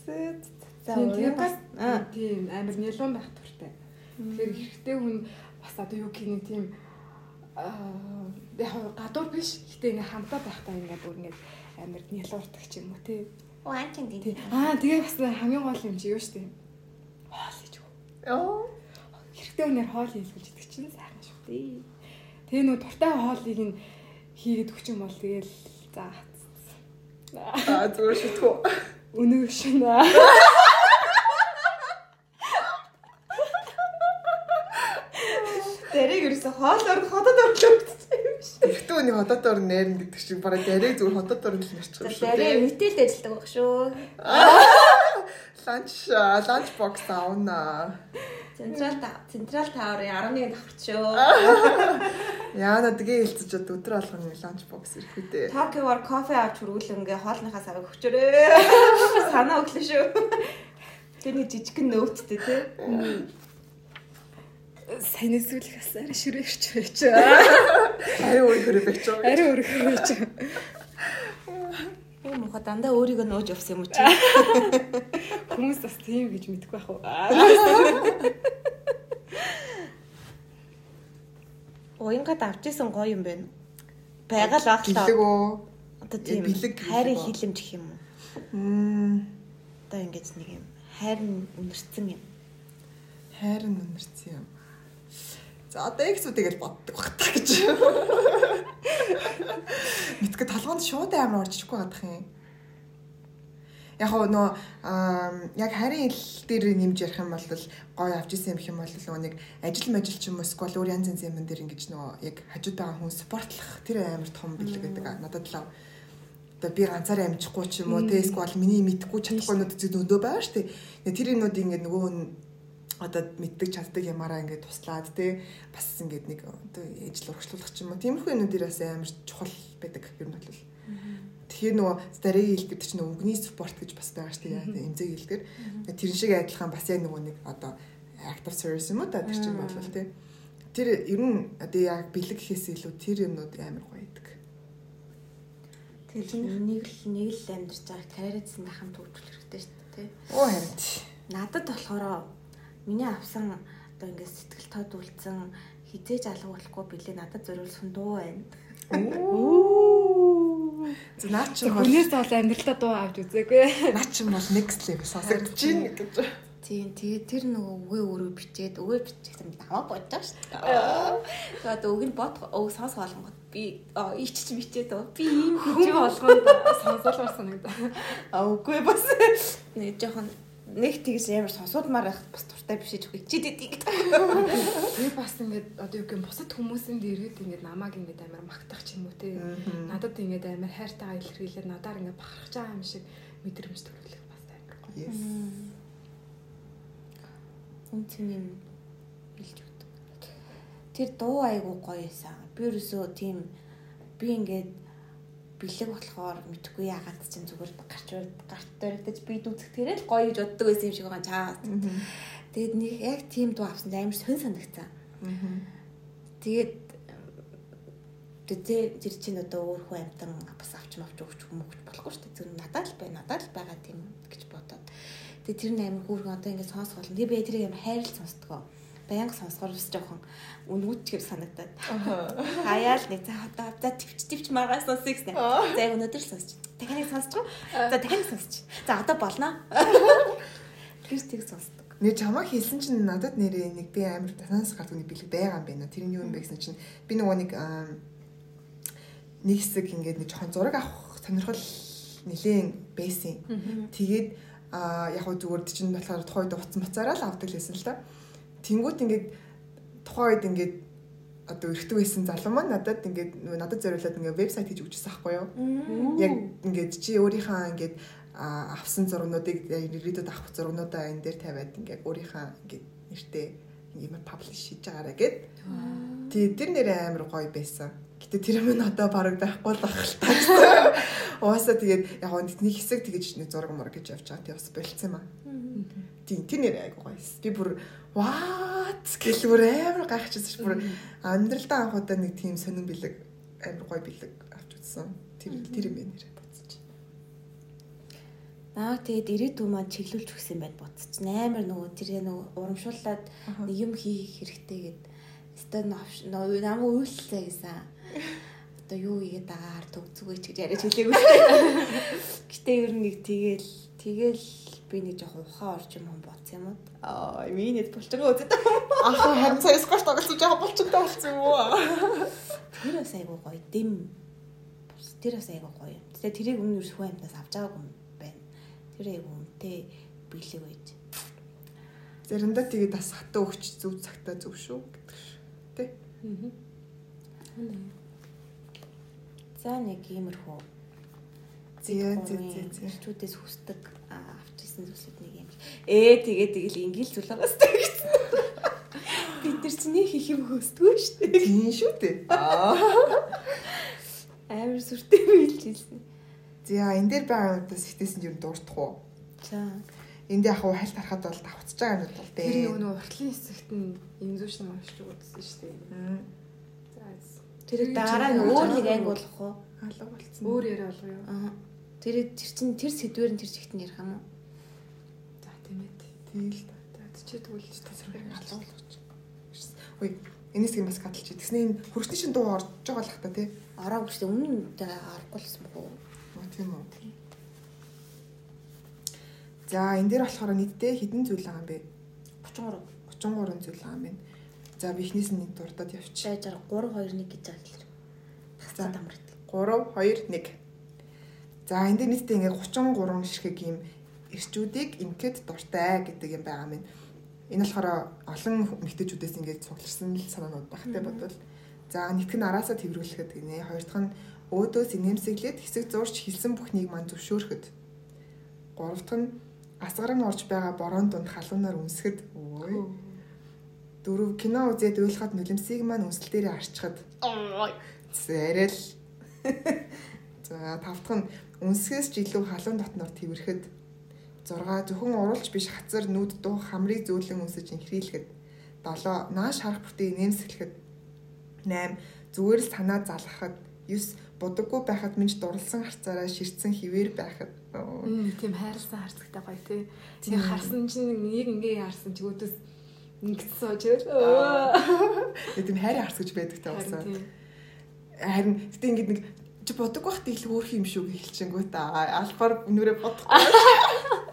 Сэт. За бас тийм амар нялуун байх туртай. Тэгэхээр хэрэгтэй хүн бас одоо юу гэх нэг тийм яг гадуур биш. Гэтэ ингээ хамтаа байхдаа ингээ бүр ингээ амар нялуурдаг ч юм уу тий. Оо анчин тий. Аа тэгээ бас хамгийн гол юм чи юу штэ. Хоол хийж өгөө. Оо. Хэрэгтэй үнээр хоол хийлгэж идэх чинь сайхан шүү дээ. Тэгээ нөө дуртай хоолыг нь хийгээд өгч юм бол тэгэл за. Аа зүгээр шүтгүү. Өнөө шинэ. Дэрэг ерөөсө хоолоор Эртөө нэг хотод орн нэрнэ гэдэг чинь бараг дарыг зүгээр хотод орн л нэрчих шүү. Дарыг мэтэлд ажилладаг баг шүү. Ланч ланч бокс аавна. Централ Централ Тауэрын 11-нд авах шүү. Яана тгээ хэлцэж бод өдөр болгоно ланч бокс ирэх үү. Токиогоор кофе авч хүргүүл ингээ хоолныхаа савыг өгчөөрэй. Санаа өглөө шүү. Тэний жижигхэн нөөцтэй тий. Сайн эсвэл бас арай шүрээрч байж. Арай өөр байж. Арай өөр байж. Ийм муха дандаа өөрийгөө нөөж явсан юм уу чи? Хүмүүс бас тийм гэж мэдгүй байх уу? Уянгад авч исэн гоё юм байна. Байгаал баг л Бэлэг үү? Одоо тийм бэлэг хайрын хилэмж гэх юм уу? Мм. Одоо ингэж нэг юм хайр нь үнэрсэн юм. Хайр нь үнэрсэн юм. За одоо эксүүдийг л боддог бах та гэж. Мэдгүй толгоонд шууд амар орчихгүй гадах юм. Яг гоо нөө яг харин ил дээр нэмж ярих юм бол гоё авч исэн юм их юм бол нөгөө нэг ажил мажил ч юм уу эсвэл өөр янз янзын юм дээр ингэж нөгөө яг хажууд байгаа хүн спортлох тэр амар том бэлэг гэдэг надад л одоо би ганцаараа амжихгүй ч юм уу те эсвэл миний мэдгүй чадахгүй нүд зөндөө байгаа шүү дээ. Тэр юмнууд ингээд нөгөө одоо мэддэг чаддаг ямаараа ингээд туслаад те бас ингээд нэг одоо ижил урагшлуулах ч юм уу. Тиймэрхүү юмнууд бас амар чухал байдаг юм бол. Тэгэхээр нөгөө старийн хил гэдэг чинь өнгөний спорт гэж бас байгаа шүү дээ. Эмзэг хэлдгэр тэр шиг адилхан бас яг нөгөө нэг одоо active service юм уу та тэр чинь болвол те. Тэр ер нь одоо яг бэлэг гэхээс илүү тэр юмнууд амар гоё байдаг. Тэгэхээр нэг л нэг л амьдарч байгаа карьерээсээ хамт хөгжүүлэх хэрэгтэй шүү дээ тий. Оо харин. Надад болохоор миний авсан одоо ингээд сэтгэл тод үлдсэн хизээж алга болохгүй билээ надад зориулсан дуу байна. За наа чи бол Хүнээс бол амьдралдаа дуу авч үзээгүй. наа чи бол next level сонсогдож байна гэж. Тийм тэгээ тэр нөгөө үгээ өөрөө бичээд үгээ бичихсэн даваа бодож шүү дээ. Тэгээд үг нь бод өг сонс болгонгод би ичч бичээд оо би ийм Хүн болгонд сонсолмор санагдаа. А үгүй бас нэг жоохон нэг тэгс амар сонсоодмаар байх бас туртай биш ч хичээд идэг. Би бас ингээд одоо юу гэм бусад хүмүүсийн дээргээд ингээд намааг ингээд амар магтах ч юм уу те. Надад ингээд амар хайртайгаа илэрхийлээд надаар ингээд бахархаж байгаа юм шиг мэдрэмж төрүүлэх бас амар гоё. Yes. Үнцэн юм хэлж өгдөг. Тэр дуу айгуу гоё байсан. Би ерөөсөө тийм би ингээд бэлэг болохоор мэдхгүй яагаад ч юм зүгээр гарч гарт дөрөгдөж би дүүцэхтэрээ л гоё гэж боддог байсан юм шиг байгаа чаа. Тэгээд нэг яг тийм дуу авсан амар сон санагцсан. Тэгээд тэгээ тэр чинь одоо өөр хүн амтан бас авч мавч өгч хүмүүж болохгүй шүү дээ. Зөв надад л бай, надад л байгаа тийм гэж бодоод. Тэгээ тэр нь амар хүүргэн одоо ингэ сонсох болно. Тэгээ би тэрийг амар хайрлж сонсдгоо. Баянг сонсохоор бас жоохон үнүүчгэр санагдаад. Хаяал нэг за одоо за твч твч маргаа сонсъё гэсэн. За яг өнөөдөр л сонсч. Дахиад сонсч. За дахиад сонсч. За одоо болно. Тэр тийг сонсдог. Нэг чамаа хэлсэн чинь надад нэрээ нэг би амар танаас гардаг нэг бэлэг байгаа юм байна. Тэр нь юу юм бэ гэсэн чинь би нөгөө нэг аа, нэг хэсэг ингээд нэг жоохон зураг авах сонирхол нилээн байсан. Тэгээд аа яг хөө зүгээр чинь болохоор тухайд утас муцаараа л авдаг лээсэн л та. Тэнгүүт ингээд тухайд ингээд одоо өрхтөг байсан залуу маань надад ингээд надад зориулаад ингээд вебсайт хийж өгчсэн байхгүй юу? Яг ингээд чи өөрийнхөө ингээд авсан зургнуудыг ирээдүйд авах зургнуудаа энэ дээр тавиад ингээд өөрийнхөө ингээд нэртэй юм паблиш хийж байгаарэ гэд. Тий тэр нэр амар гоё байсан. Гэтэ тэр минь одоо бараг байхгүй л та. Уусаа тэгээд яг нэг хэсэг тэгэж нэг зураг мөр гэж явж байгаа. Тий бас болцсон юм аа. Тий тэр нэр айгу гоё. Би бүр what гэл бүр амар гайхчихсан ш бүр амьдралдаа анх удаа нэг тийм сонин бэлэг амар гоё бэлэг авч үзсэн. Тэр тэр юм нэр бодсоч. Аа тэгээд ирээдүйн маань чиглүүлж өгсөн байд бодсоч. Амар нөгөө тэр нөгөө урамшууллаад нэг юм хийх хэрэгтэй гэд. Нөгөө намайг үйлчлээ гэсэн. Одоо юу игээд агаар төг зүгэй ч гэж яриад хэлээгүй. Гэтэ ер нь нэг тэгэл тэгэл би нэг жоохон ухаан орж юм бодсон юм уу? Аа минийд булчиргаа үзээд. Ахаа харин саяас гош тоглосон жаа болчтой болсон юм уу? Тэр бас айгуу гоё дэм. Тэр бас айгуу гоё. Тэгээ тэрийг өмнө ерөөс хүн амтнаас авч байгаагүй юм байна. Тэр айгуу үнэтэй бэлэг байж. Заримдаа тэгээд бас хатаа өгч зүв цагтаа зүв шүү гэдэг ш. Тэ? За нэг иймэрхүү зээ зээ зээ. Ирчүүдээс хүсдэг исэн зүйлсүүд нэг юм. Ээ тэгээ тэгэл ингээл зүйл байгаа сте гэсэн. Бид нар чинь нэг их юм хөстгөө штэ. Тийм шүү дээ. Аа. Амар сүртэй бийлж хэлсэн. За энэ дээр байгаа юмудаас ихтэйсэн юм дуурдах уу? За. Энд яг хуу хальт харахад бол давхцаж байгаа юмуд бол Тэр дээ. нөгөө нөгөө уртлын хэсэгт нь имзүүш юм уншиж үзсэн шүү дээ. За Тэр дараа нь өөр нэг анги болох уу? Алга болцсон. өөр яриа болго юу? Аа. Тэр тэр чин тэр сэдвэр нь тэр чигт нь ярих юм уу? За тийм ээ. Тэгэл та. За чи тэгвэл Алга болгож. Үй, энэс юм бас гадалж. Тэгснэ энэ хөрсний шин дуу орж байгаа л хта тий. Ороогүй шүү дээ. Өмнө нь орохгүй л юм уу? Оо тийм үү. За энэ дээр болохоор нийтдээ хэдэн зүйл байгаа юм бэ? 33. 33 зүйл байгаа юм байна. За бихнээс нь нэг дурдаад явчих. Шааж 3 2 1 гэж. Тагцаа дамар гэдэг. 3 2 1. За энэ дээр нийтдээ ингээ 33 ширхэг юм эрчүүдийг инкет дуртай гэдэг юм байгаа юм. Энэ болохоор олон эмэгтэйчүүдээс ингээд цугларсан л санаанууд багтай бодвол за нэгтгэн араасаа тэрвэрлэхэд гинэ. Хоёр дахь нь өөдөөс инээмсэглээд хэсэг зурж хилсэн бүхнийг мань зөвшөөрөхөд. Гурав дахь нь асгаран орж байгаа борон дунд халуунаар үнсгэд. Ой. Дөрөв кино үзээд уйлахад нулимсыг маань үнсэл дээрээ арчхад. Зэрэл. За тав дахь нь үнсгээс ч илүү халуун дотноор тэрхэд. 6 зөвхөн уралж биш хацар нүд дуу хамрыг зөөлөн үнсэж инхрийлэхэд. 7 нааш харах бүртээ нэмсэглэхэд. 8 зүгээр л санаа залгахад. 9 будаггүй байхад минь ч дурлсан харцаараа ширтсэн хിവэр байхад. Тийм хайрлсан харцагтай гоё тий. Тийм харсан чинь нэг ингээ харсан чи өөдөөс ингэсэн сууж Яг тийм хайрын харц гэж байдаг та тийм. Харин гэтээ ингээд нэг чи бодоггүй бахт их хөөх юм шүү гэж хэлчихэнгүү та. Албаар нүрээ бодохгүй.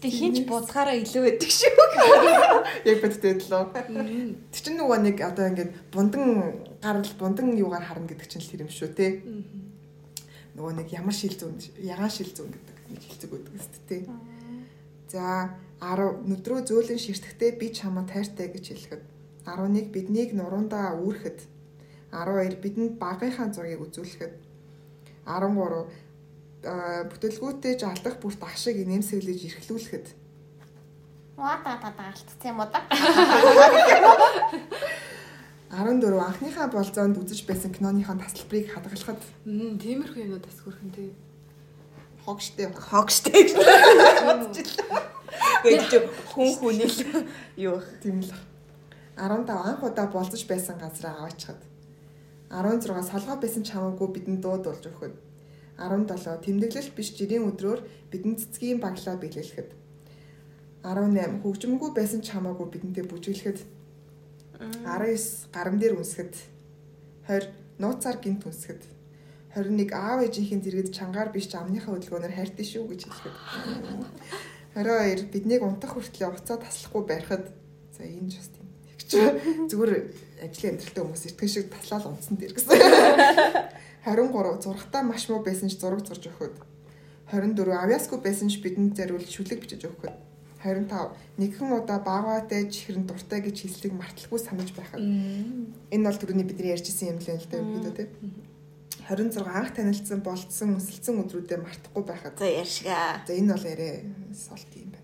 Гэтэ хинч будгаараа илүү байдаг шүү. Яг бодтой лөө. Тэр чинь нөгөө нэг одоо ингээд бундан гарал бундан юугаар харна гэдэг чинь л тэр юм шүү те. Нөгөө нэг ямар шил зүүн ягаан шил зүүн гэдэг нэг хэлцэг өгдөг өст те. За 10 нүдрөө зөөлөн ширтгэхдээ би чамаа тайртай гэж хэлэхэд 11 биднийг нуруундаа үүрэхэд 12 бидэнд багынхаа зургийг үзүүлэхэд 13 а, бүтэлгүүтээ жалдах бүрт ах шиг нэмсэглэж эрхлүүлэхэд Ваа та та та алдсан юм уу да? 14 анхныхаа болзоонд үзэж байсан киноныхаа тасалбарыг хадгалахад тиймэрхүү юмнууд бас хөрхөн тий. хогштэй Хогштэй гэж. Гэж хүн хүний л юу тийм л. 15 анх удаа болзож байсан газраа аваачихад 16 салгаа байсан чамаагүй бидэнд дуудулж өгөхөд 17 тэмдэглэл биш жирийн өдрөөр бидэнд цэцгийн баглаа биелүүлэхэд 18 хөгжмөнгүй байсан чамаагүй бидэнтэй бүжиглэхэд. 19 гарам дээр үнсгэд 20 нууцаар гинт үнсгэд 21 аав ээжийнхэн зэрэгд чангаар биш амныхаа хөдөлгөөнөөр хайртай шүү гэж хэлэхэд. 22 биднийг унтах хүртлээр уцаа таслахгүй барихад за энэ ч бас тийм. Их ч зүгээр ажлын амьдралтай хүмүүс итгэн шиг таслаад унтсан дээр гэсэн 23 зургатаа маш муу байсан ч зураг зурж өгөхөд 24 авьяасгүй байсан ч бидэнд зариул шүлэг бичиж өгөхөд 25 нэгэн удаа баагаатай чихрэн дуртай гэж хэлсийг марталгүй санаж байхад энэ бол түрүүний бидний ярьжсэн юм л л дээ өгдөө тий. 26 анх танилцсан болцсон өсөлтсөн өдрүүдэд мартахгүй байхад. За ярьшгаа. За энэ бол ярэ солт юм байна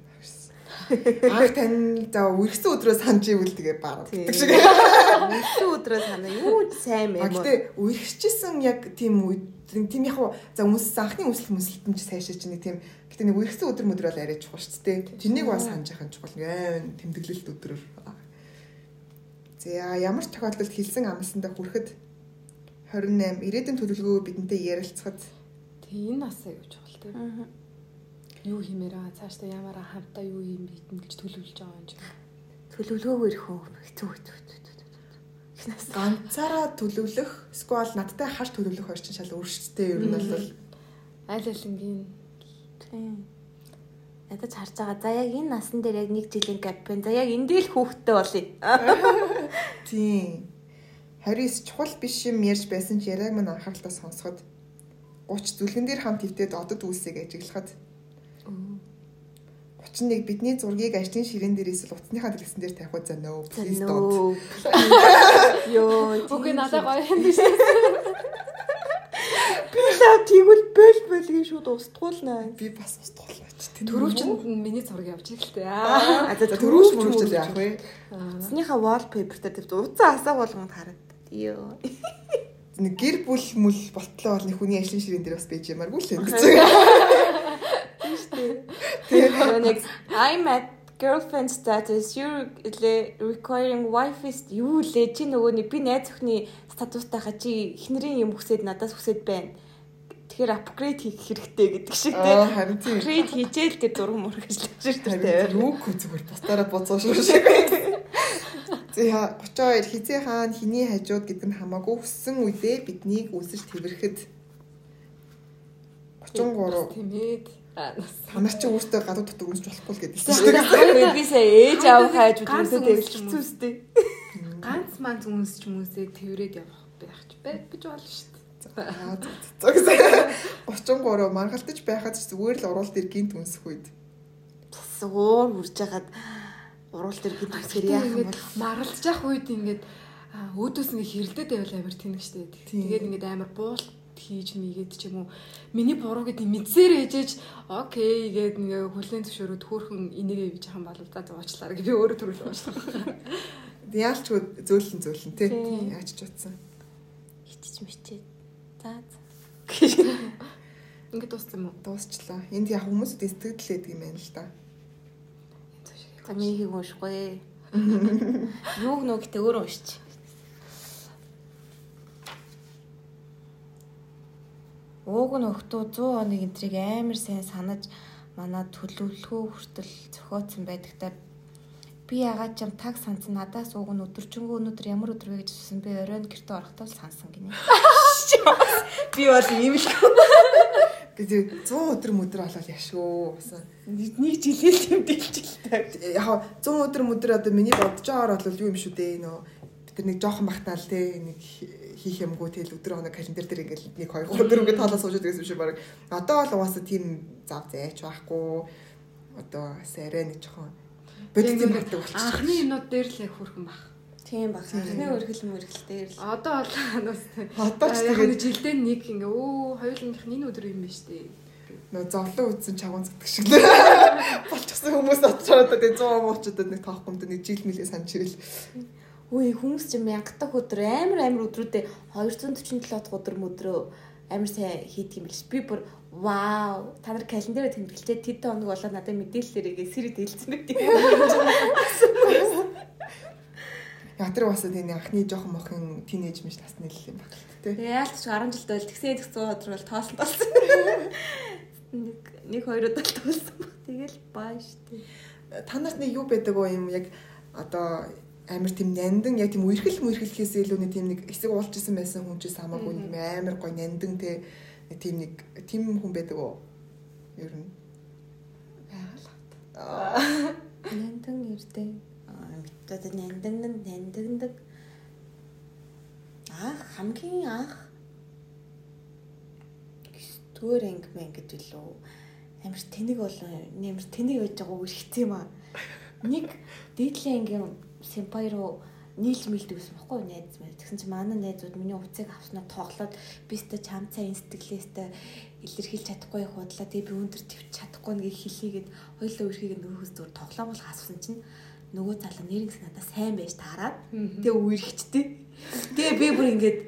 Анх тань за үргэсэн өдрөө санаж ивэл тэгээ баг гэдэг шиг. Өглөө өдрөө санаа юу ч сайн юм уу? гэтээ үргэжчихсэн яг тийм үед тийм яг хуу за хүмүүс анхны өсөлт өсөлтөн ч сайшаа чинь нэг тийм гэтээ нэг үргэсэн өдөр мөдөр бол арай чухал ч тээ. Тэрнийг бас санаж яхах чухал гэн тэмдэглэлт өдрөөр. За ямар ч тохиолдолд хэлсэн амлсандаа хүрэхэд 28 ирээдүйн төлөвлөгөө бидэнтэй ярилцахад Тий энэ насаа юу чухал тий. Юу хиймээр аа цаашдаа ямар хамтаа юу юм битэн гэж төлөвлөж байгаа юм чи. Төлөвлөгөөгөө ирэх үү? Хэцүү хэцүү хэцүү. Ганцаараа төлөвлөх эсвэл надтай хаш төлөвлөх хоёр чинь шал өөрчлөлттэй ер нь бол Аль алингийн тийм. Ядаж харж байгаа. За яг энэ насан дээр яг нэг жилийн гап байна. За яг эндээ л хүүхдтэй болъё. тийм. Харис чухал биш юм ярьж байсан ч яриаг мань анхааралтай сонсоход 30 зүлгэн дээр хамт хөвтөд одод үлсийг ажиглахад 31 бидний зургийг ажлын ширээн дээр эсвэл утасныхаа дэлгэсэн дээр тавихад за no please don't. Йоо. Үгүй надад гоё юм биш. Лав тэгвэл бөл бөлгийн шууд устгуулнаа. Би бас устгуулна ч Төрөвчөнд миний зураг явж ирлээ. Аа За төрөөч мөрөвч яах вэ? Цэснийхаа wallpaper дээр тэр уцаа асаа болгонд хараад. Йоо. Нэг гэр бүл мүл болтлоо бол нэг хүний ажлын ширээн дээр бас байж ямааргүй л юм. Тэгээ нэг I'm at girlfriend status you requiring wife is юу лээ чи нөгөө нэг би найз өхний статустай ха чи эхнэрийн юм хүсээд надаас хүсээд байна. Тэгэхээр апгрейд хийх хэрэгтэй гэдэг шиг Аа, харин тийм. Апгрейд хийжээл тэр мөрөг ажиллаж Харин штэ. юу хөө зүгээр бусдаараа боцоо шүү шиг. За 32 хизээ хаан хиний хажууд гэдэг нь хамаагүй хүссэн үедээ биднийг үсэж тэрхэд 33 Тэмээд. та нар чи өөртөө гадуу дотор үнсч болохгүй л гэдэг би сая ээж аав хайж уу? хэцүү штэ. Ганц манц үнсч хүмүүсээ тэрвэрэд явах байх ч байж болно шүү дээ. За, за, за. 33 маргалтаж байхад зүгээр л уруул дээр гинт үнсэх үед. Суур хүрж хагаад уруул дээр хэд үсгэр яах юм бол маргалж явах үед ингээд өөдөөс ингээд хэрэлдээд байвал амар тэнэг штэ. Тэгээд ингээд амар буулт хийж мийгээд ч юм уу миний буруу гэдэг мэдсээр ээжэж окей гээд ингээ хүлэн зөвшөөрөд хөөхөн энийгээ биж хам болов за зуучлаа гэж би өөрөө төрөл уучлаа. Яалч зөөлөн зөөлөн тий. Яаж ч утсан. хитэж мичээ. За за. Ингээд дууссан юм уу? Дуусчлаа. Энд яг хүмүүсүүд сэтгэл лээд юм байна л да. Минийхийг уншихгүй. Юуг нөгтөө өөрөө уншиж. Ууг нь өгтөө 100 хоног энтрийг амар сайн санаж манай төлөвлөгөө хүртэл зохиоцсон байдагтаа би ягаад ч юм таг сансан надаас ууг нь өдөржингөө өнөөдөр ямар өдөр вэ гэж асуусан би оройн гэртээ орохдоо сансан гинэ. Би бол ийм л Би тэг 100 өдөр мөдөр болол яшгүй. Басан. нэг жилээс юм дэлжилтэй. Яг 100 өдөр мөдөр одоо миний бодож байгаагаар бол юу юм шүү дээ нөө бид нар нэг жоохон бахтаал те нэг хийх юмгүй тэгэл өдөр хоног календар дээр ингээл нэг 2 3 4 ингээд тоолоо сууж байгаа юм шиг баг. Одоо бол угаасаа тийм зав зээч байхгүй. Одоо сарай нэг жоохон бодит юм хардаг болчих. Анхны юмнууд дээр л хөрхөн баг. Тийм баг. Анхны өргөл мөргөл дээр л. Одоо бол нас Одоо ч тэгээд жилдээ нэг ингээ өө хоёулынх нь энэ өдөр юм байна штэ. нөө зовлон үдсэн чагуун зэтг шиг л болчихсон хүмүүс очоод одоо тэгээ 100 муучуудад нэг тоохгүй юм нэг жил мэлээ санаж ирэл. Үгүй хүмүүс чинь мянга дахь өдөр амар амар өдрүүдээ 247 дахь өдөр мөдрөө амар сайн хийдэг юм биш. Би бүр вау та нар календараа тэмдэглэжээ тэд хоног болоод надад мэдээлэлээр игээ сэрэг дэлсэн байт тэр бас тийм анхны жоохон мохин тинейж мэж насны л юм баг л тээ. Яалт ч 10 жил байл тэгсэн идэх 100 өдөр бол тоосон болсон. Нэг нэг хоёрод бол тоосон баг. Тэгэл баа штэ. Та нарт нэг юу байдаг вэ юм яг одоо амар тийм нандин яг тийм үерхэл мүерхэлхээс илүү нэг тийм нэг эсэг уулчсан байсан хүн ч хамаагүй нэг амар гой нандин те тийм нэг тийм хүн байдаг уу? Ер нь. Аа. Нандин. Аа мэдээд нандин нандиндаг. Ах хамгийн анх түр анги мэн гэдэг лөө амар тэнэг болон нэмэр тэнэг байж байгаа үргэлжтэй юм аа. Нэг дээдлийн ангийн симпай руу нийлж мэлдэг гэсэн баггүй найз мэл. Тэгсэн чинь манай найзууд миний уцыг авснаа тоглоод би өстө чам цай энэ сэтгэлээстэй илэрхийлж чадахгүй худлаа. Тэгээ би өндөр твч чадахгүй нэг хэлхийгээд хоёулаа үрхийг нөгөөс зүгээр тоглоом бол хассан чинь нөгөө залуу нэрнгэс надад сайн байж таарад. Тэгээ үерхчтэй. Тэгээ би бүр ингээд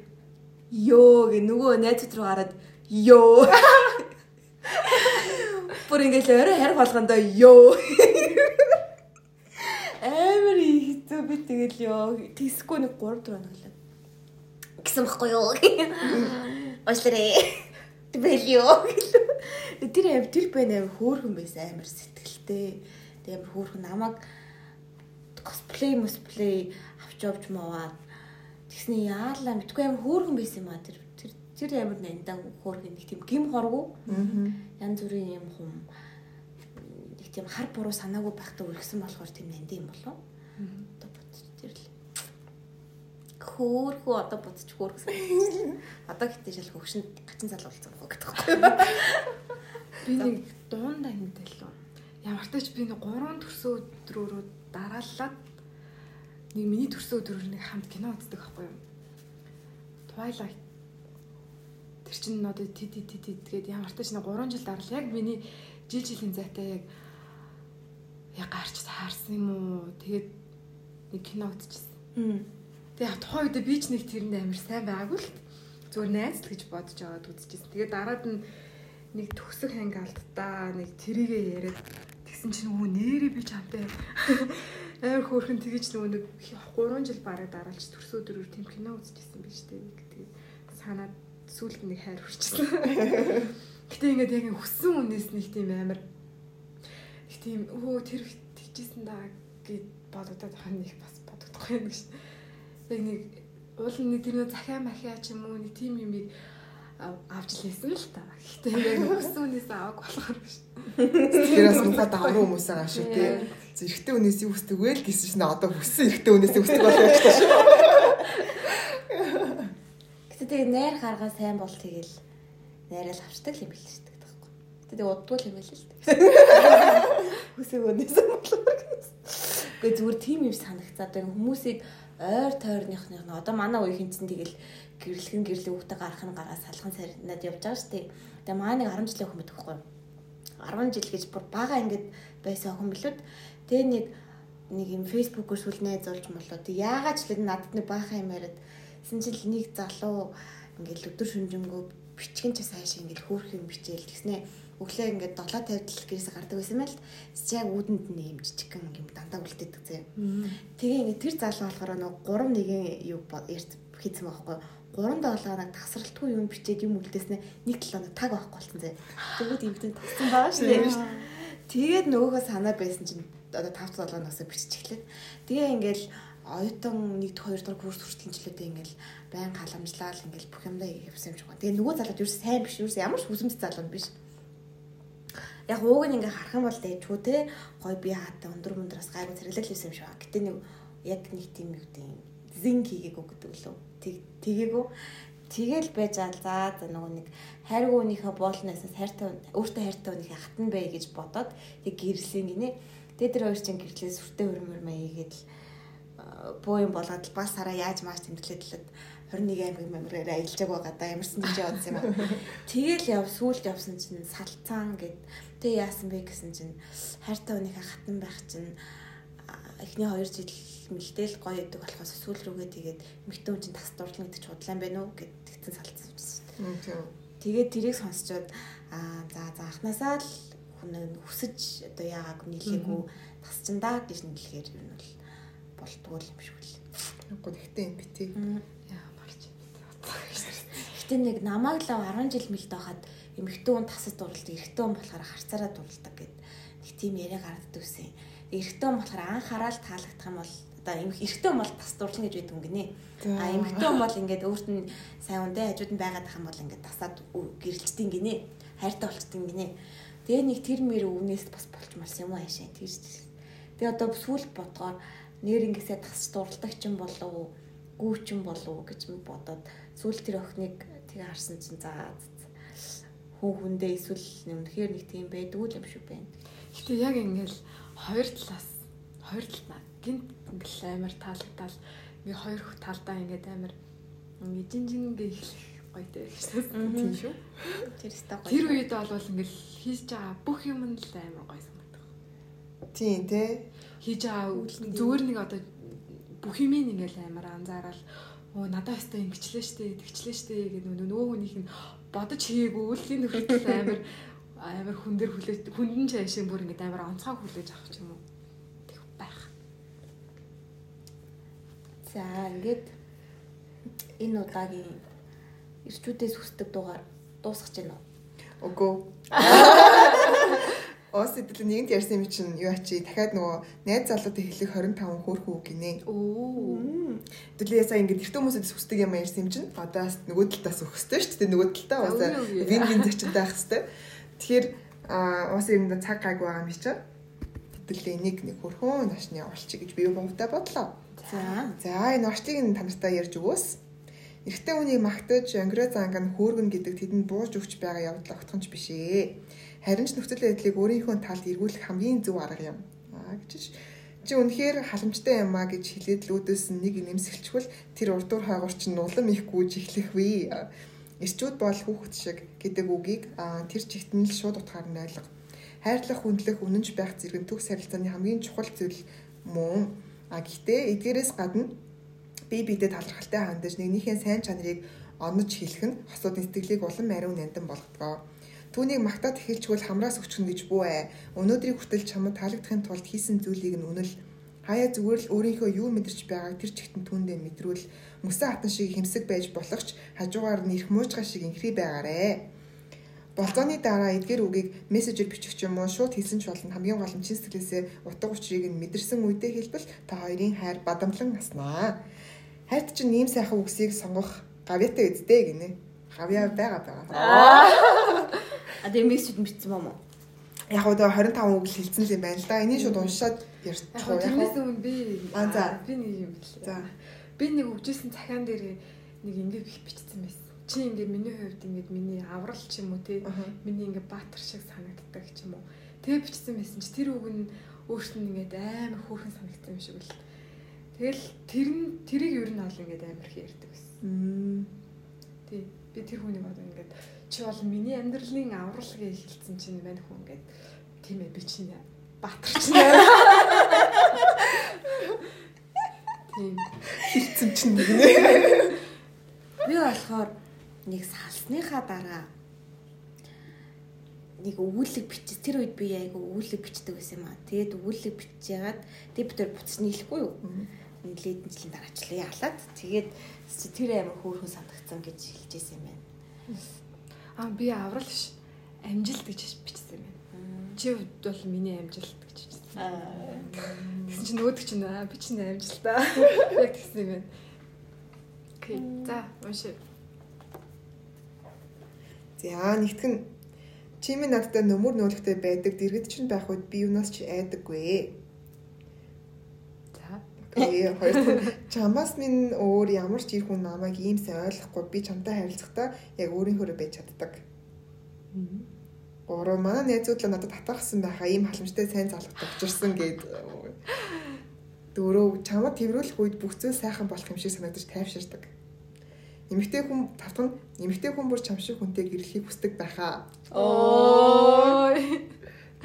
ёо гэ нөгөө найзууд руу гараад ёо Бүр ингээл орой харих болгондоо ёо. Хэцүү би тэгэл ёо. Тэсэхгүй нэг 3 4 хоног л. Гэсэн баггүй юу? Ошлэрээ. Тэгэл ёо. Тэр аим тэр байна амар хөөрхөн байсан амар сэтгэлтэй. Тэгээ амар хөөрхөн намайг косплей мосплей авч явж маваад тэгсний яалаа мэдгүй амар хөөрхөн байсан юм а тэр тэр тэр амар нандан хөөрхөн нэг тийм гим хоргоо янз бүрийн юм хум нэг тийм хар буруу санаагүй байхдаа өргсөн болохоор тийм нанд юм болов хөөхөө одоо бодож хөөргсөн одоо гэтээ шал хөгшин гачин цал болсон гэдэг байхгүй Би нэг дуунда үү. Ямар ч тач би нэг 3 төрсөн өдрөөрөө дараалаад нэг миний төрсөн өдрөөр нэг хамт кино үздэг байхгүй юу? Twilight Тэр чинь одоо тед тед тед тэгээд ямар ч тач нэг 3 жил дараал яг миний жил жилийн зайтай яг яг гарч таарсан юм уу? Тэгээд нэг кино үзчихсэн. Тэгээ тухайн үед би ч нэг тэрэнд амар сайн байгаагүй л зүгээр найз л гэж бодож аваад үзчихсэн. Тэгээд дараад нь нэг төгсөх анги алдтаа нэг тэрийгээ яриад тэгсэн чинь нөгөө нэрээ би чамтай амар хөөрхөн тэгэж нөгөө нэг 3 жил бараг дараалж төрсө өдрөөр тийм кино үзчихсэн биз дээ. Тэгээд санаад сүүлд нэг хайр хүрчихсэн. Гэтэ ингээд яг хүссэн хүнээс нэг тийм амар их тийм өө тэр тэгжсэн да гэд бодогдоод байгаа нэг бас бодогдохгүй юм гэж. Яг нэг уул нэг тэр нэг захиа махиа ч юм уу нэг тийм юм авч лээсэн л та. Гэтэ яг хүссэн хүнээс авах болохоор биш. Тэр бас мухад давруу хүмүүс байгаа шүү тий. Зэрэгтэй хүнээс юу хүсдэг вэ л гэсэн чинь одоо хүссэн эрэгтэй хүнээс хүсдэг болоо гэж шүү. Гэтэ тэгээ найр харгаа сайн бол тэгэл найрал авчдаг юм бэл шүү дээ таахгүй. Тэгээ уддгүй юм байл л дээ. Хүсэг өнөөс болоо. Гэхдээ зүгээр тийм юм санагцаад байна. Хүмүүсийг ойр тойрныхных нь одоо манай үеийн чинь тэгэл гэрлэгэн гэрлэг хүүхдээ гарах нь гараа салхан сарнад явж байгаа шүү дээ. Тэгээ маа нэг 10 жилийн хүмүүс байхгүй. 10 жил гэж бүр бага ингээд байсан хүмүүлүүд тэгээ нэг нэг юм фэйсбүүкээр сүл найзуулж молоо. Тэг яагаад ч л надад нэг баахан юм яриад син жил нэг залуу ингээд өдөр шүнжэнгөө бичгэн ч сайш ингээд хөөх юм бичээл тэгснэ өглөө ингээд 7:50 гэрээс гардаг байсан мэл яг үүдэнд нь юм жижигхэн юм дандаа үлдээдэг зэ. Тэгээ ингээд тэр залуу болохоор нэг 3 нэгэн юу ярьц хийсэн байхгүй 3 долооног тасралтгүй юм бичээд юм үлдээснэ нэг талаа таг байхгүй болсон зэ. Тэгвэл юмтэн тассан байгаа шүү дээ. Тэгээд нөгөөхөө санаа байсан чинь одоо 5 долооноос бичиж эхлэв. Тэгээ ингээл оюутан 1 2 дугаар курс хүртэл жилүүдээ ингээл байн халамжлал ингээл бүх юмдаа явсан юм шиг байна. Тэгээ нөгөө залууд юу сайн биш юу ямар ч хүсэмж залуу биш яг ууг нь ингээ харах юм бол дэжгүй те гой би хаатай өндөр мөндраас гайгүй зэрэглэл хийсэн юм шиг байна. Гэтэ нэг яг нэг тийм юу гэдэг зинг хийгээгүй гэдэг лөө. Тэг тэгээгүй тэгэл байж аа за нөгөө нэг хайрг өөнийхөө боолноос хайртай өөртөө хайртай өөнийхөө хатан бай гэж бодоод тэг гэрлийн гинэ. Тэгээ тэр хоёр чинь гэрлээ сүртэй хөрмөр маягээд л боо юм болоод бас хараа яаж мааш тэмдэглээд 21 аймаг мамраар аялжааг байгаа да ямарсан гэж бодсон юм. Тэгэл яв сүулт явсан чинь салцаан гэд тэг яасан бэ гэсэн чинь хайртай хүнийхээ хатан байх чинь эхний 2 жил мэлтэл гоё идэг болохоос сүүл рүүгээ тэгээд эмэгтэй хүн чинь тас дурлна гэдэг ч худлаа юм байна уу гэд тэгсэн салцсан юм. Тэгээд тэрийг сонсчоод аа за за анханасаа л хүн хүсэж одоо яагааг нийлээгүй тасчиндаа гэж нийлэхээр юм бол болтгоо юм шиг л. Үгүй гэхдээ юм бити. Гэтэ нэг намайг л 10 жил мэлд байхад эмэгтэй хүн тасад дурлалт, эрэгтэй хүн болохоор харцаараа дурлалдаг гэд нэг тийм яриа гардаг үсэн. Эрэгтэй хүн болохоор анхаарал таалагдах юм бол одоо эрэгтэй хүн бол тас дурлал гэж байдаг юм гинэ. А эмэгтэй хүн бол ингээд өөрт нь сайн үндэ хажууд нь байгаад ах юм бол ингээд тасаад гэрэлцдэг гинэ. Хайртай болчдөг гинэ. Тэгээ нэг тэр мэр өвнээс бас болчмарсан юм аа шээ. Тэр Тэгээ одоо сүүл бодгоор нэр ингэсээ тас дурлалдаг ч юм болов уу, гүүчин болов уу гэж бодоод сүүл тэр охиныг Тэгээ харсан чинь за хүн хүндээ эсвэл үнэхээр нэг тийм байдгүй л юм шиг байна. Гэтэ яг ингээл хоёр талаас хоёр талаа гинт ингээл амар таалагдал ингээ хоёр талдаа ингээд амар ингээ жинжингээ эхлэх гоё дээ. Тийм шүү. Тэр өстой гоё. Тэр үед бол ингээл хийж байгаа бүх юм нь л амар гоё санагдах. Тийм тий. Хийж байгаа зүгээр нэг одоо бүх юм ингээл амар анзаараад оо надад өстой ингэчлээ штэ тэгчлээ штэ гэдэг нөгөө хүнийх нь бодож хийгээгүй үлийн нөхөдөл амар амар хүн дээр хүлээж хүндэн чаашин бүр ингэ амар онцгой хүлээж авах юм уу тэг байх. За ингээд энэ удаагийн ирчүүдээс хүсдэг дугаар дуусгаж байна уу? Үгүй. Ос идэл нэгэнт ярьсан юм чинь юу ачи дахиад нөгөө найз залуутай хэлэх 25 хөөрхөн үг гинэ. Оо. Тэгэлээ сая ингээд эртөө хүмүүсээс хүсдэг юм ярьсан юм чинь одоо нөгөө талаас өгөхстэй шүү дээ. Нөгөө талдаа бас вин вин зочинтой байх хэвээр. Тэгэхээр ус юм цаг гайг байгаа юм чинь. Тэгэлээ нэг нэг хөрхөн нашны олчих гэж би юу бомтой бодлоо. За. За энэ орчтыг нь танартай ярьж өгөөс. Эрэгтэй хүнийг магтаж, ангиро занг нь хөөргөн гэдэг тэдэнд бууж өгч байгаа явдал огтхонч биш ээ харин ч нөхцөл байдлыг өөрийнхөө талд эргүүлэх хамгийн зөв арга юм. Аа гэж чи үнэхээр халамжтай юм а гэж хэлээд л үүдээс нэг нэмсгэлчвэл тэр урдуур хаагуур чинь нулам их гүйж эхлэх вэ. Ирчүүд бол хүүхэд шиг гэдэг үгийг тэр чигтэн л шууд утгаар нь ойлго. хайрлах, хүндлэх, үнэнч байх зэрэг төгс харилцааны хамгийн чухал зүйл мөн. А гэхдээ эдгээрээс гадна бие биедээ талархалтай хандаж нэгнийхээ сайн чанарыг онож хэлэх нь хосуудын сэтгэлийг улам ариун нандин болгодог. Түүнийг магтаад эхэлчгүүл хамраас өчгөн гэж бүү ээ. Өнөөдрийг хүртэл чамд таалагдахын тулд хийсэн зүйлийг нь үнэл хаяа зүгээр л өөрийнхөө юу мэдэрч байгааг тэр чигтэн түүндээ мэдрүүл мөсөн хатан шиг хэмсэг байж болох ч хажуугаар нь их муужгаа шиг инхри байгаарэ. Болзооны дараа эдгээр үгийг мессежээр бичих юм уу шууд хэлсэн ч болно хамгийн гол нь чин сэтгэлээсээ утга учирыг нь мэдэрсэн үедээ хэлбэл та хоёрын хайр бадамлан наснаа. Хайрт чинь ийм сайхан үгсийг сонгох гавьяатай үздэй гинэ. Гавьяа байгаа байгаа. А тэгээ мессеж бичсэн юм уу? Яг одоо 25 үг л хэлсэн юм байна л да. Энийг шууд уншаад ярьчих яг хөө тэрнээс өмнө би Аа, за. би нэг юм бэлээ. За. Би нэг өгжсэн цахиан дээр нэг ингэ их бичсэн байсан. Чи ингэ миний хувьд ингэ миний аврал ч юм уу те миний ингэ баатар шиг санагддаг ч юм уу. Тэгээ бичсэн байсан чи тэр үг нь өөрт нь ингэ амар хөөрхөн санагдсан юм шиг л. Тэгэл тэр нь тэрийг ер нь ол ингэ амар их ярьдаг байсан. Тий. Би тэр хүнийг одоо ингээд чи бол миний амьдралын аврал гэж хэлсэн чинь мань хүн ингээд тийм ээ би чинь баатар чинь. Тийм. Хэлсэн чинь нэг нэ. Би болохоор нэг салсныхаа дараа нэг өгүүлэг бичиж тэр үед би айгу өгүүлэг бичдэг байсан юм аа. Тэгээд өгүүлэг бичиж ягаад төр буцаж нийлэхгүй юу? Нийлээд жилийн дараачлаа ялаад тэгээд тэр амар хөөрхөн санагдсан гэж хэлжсэн юм байна. Аа би аврал ш амжилт гэж бичсэн юм байна. Чи бол миний амжилт гэж бичсэн. Тэгсэн чинь нөгөөд чинь аа би чинь амжилт аа. Яг тэгсэн юм байна. Окей. За унши. За нэгтгэн чимээ надтай нөмөр нөөлөгтэй байдаг дэргэд чинь байх үед би юунаас ч айдаггүй. Окей. Хоёр чамаас минь өөр ямар ч их хүн намайг ийм сайн ойлгохгүй би чамтай харилцахдаа яг өөрийнхөө байж чаддаг. Гурав манай найзууд л надад татахсан байхаа ийм халамжтай сайн залгад очирсан гэд. Дөрөв чамд тэрвэрлэх үед бүх зүйл сайхан болох юм шиг санагдаж тайвширдаг. Эмэгтэй хүн тавтан эмэгтэй хүн бүр чам шиг хүнтэй гэрлэхийг хүсдэг байхаа. Ой.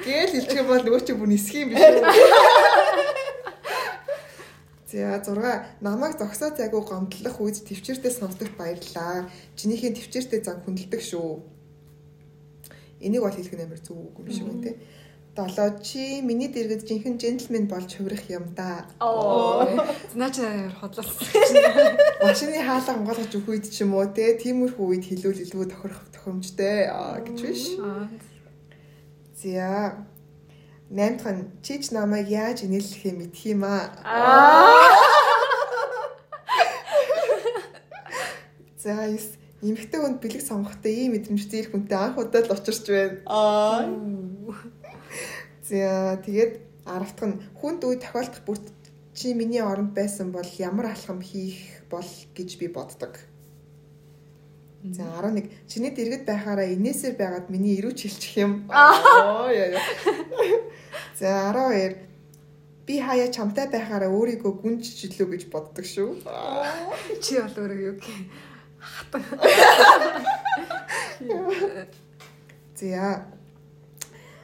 Гээл хэлчих юм бол нөгөө чи бүр нисэх юм биш үү? За 6 намайг зогсоо зайгүй гомдлох үед төвчээртэй сонсдогт баярлаа. Чинийхээ төвчээртэй зан хүндэлдэг шүү. Энийг бол хэлэх нь амар зөв үг юм шиг байна те. 7 чи миний дэргэд жинхэнэ джентльмен болж хувирах юм да. Оо. Наач хотлолсон. Машины хаалга хамгаалгаж өгөх үед ч юм уу те тиймэрхүү үед хэлүүл илгүү тохирох тохиромжтой гэж биш. За 8 дахь нь чи ч намайг яаж инээллэхээ мэдх юм аа. За 9 Эмэгтэй хүнд бэлэг сонгохдоо ийм мэдрэмжтэй их хүнтэй анх удаа л учирч байна. Аа. За тэгээд 10 дахь нь хүнд үе тохиолдох бүрт чи миний оронд байсан бол ямар алхам хийх бол гэж би боддог. За 11 чиний дэргэд байхаараа инээсээр байгаад миний ирүүч хэлчих юм. Аа. Яа. За 12 би хаяа чамтай байхаараа өөрийгөө гүнж жилүү гэж боддог шүү. Чи бол өөрөө юу гэх За.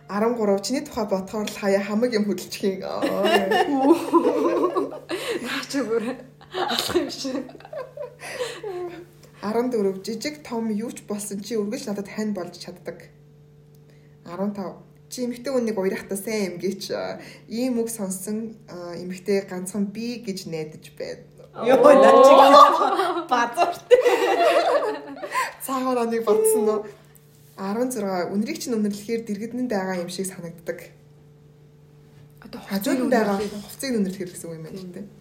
13 чиний тухай бодохоор л хаяа хамаг юм хөдөлчих юм. наач өөр алах юм шиг. 14 жижиг том юу ч болсон чи үргэлж надад хань болж чаддаг. 15 чи эмэгтэй хүнийг уярахтаа сайн эмгээч ийм үг сонсон эмэгтэй ганцхан би гэж найдаж байна. Йоо наач базарт. Цаагаар оныг бодсон нь 16 үнрийг чинь үнэрлэхээр дэргэдэн байгаа юм шиг санагддаг. Одоо Хажууд нь байгаа хувцсыг үнэрлэхээр гэсэн үг юм байна л дээ.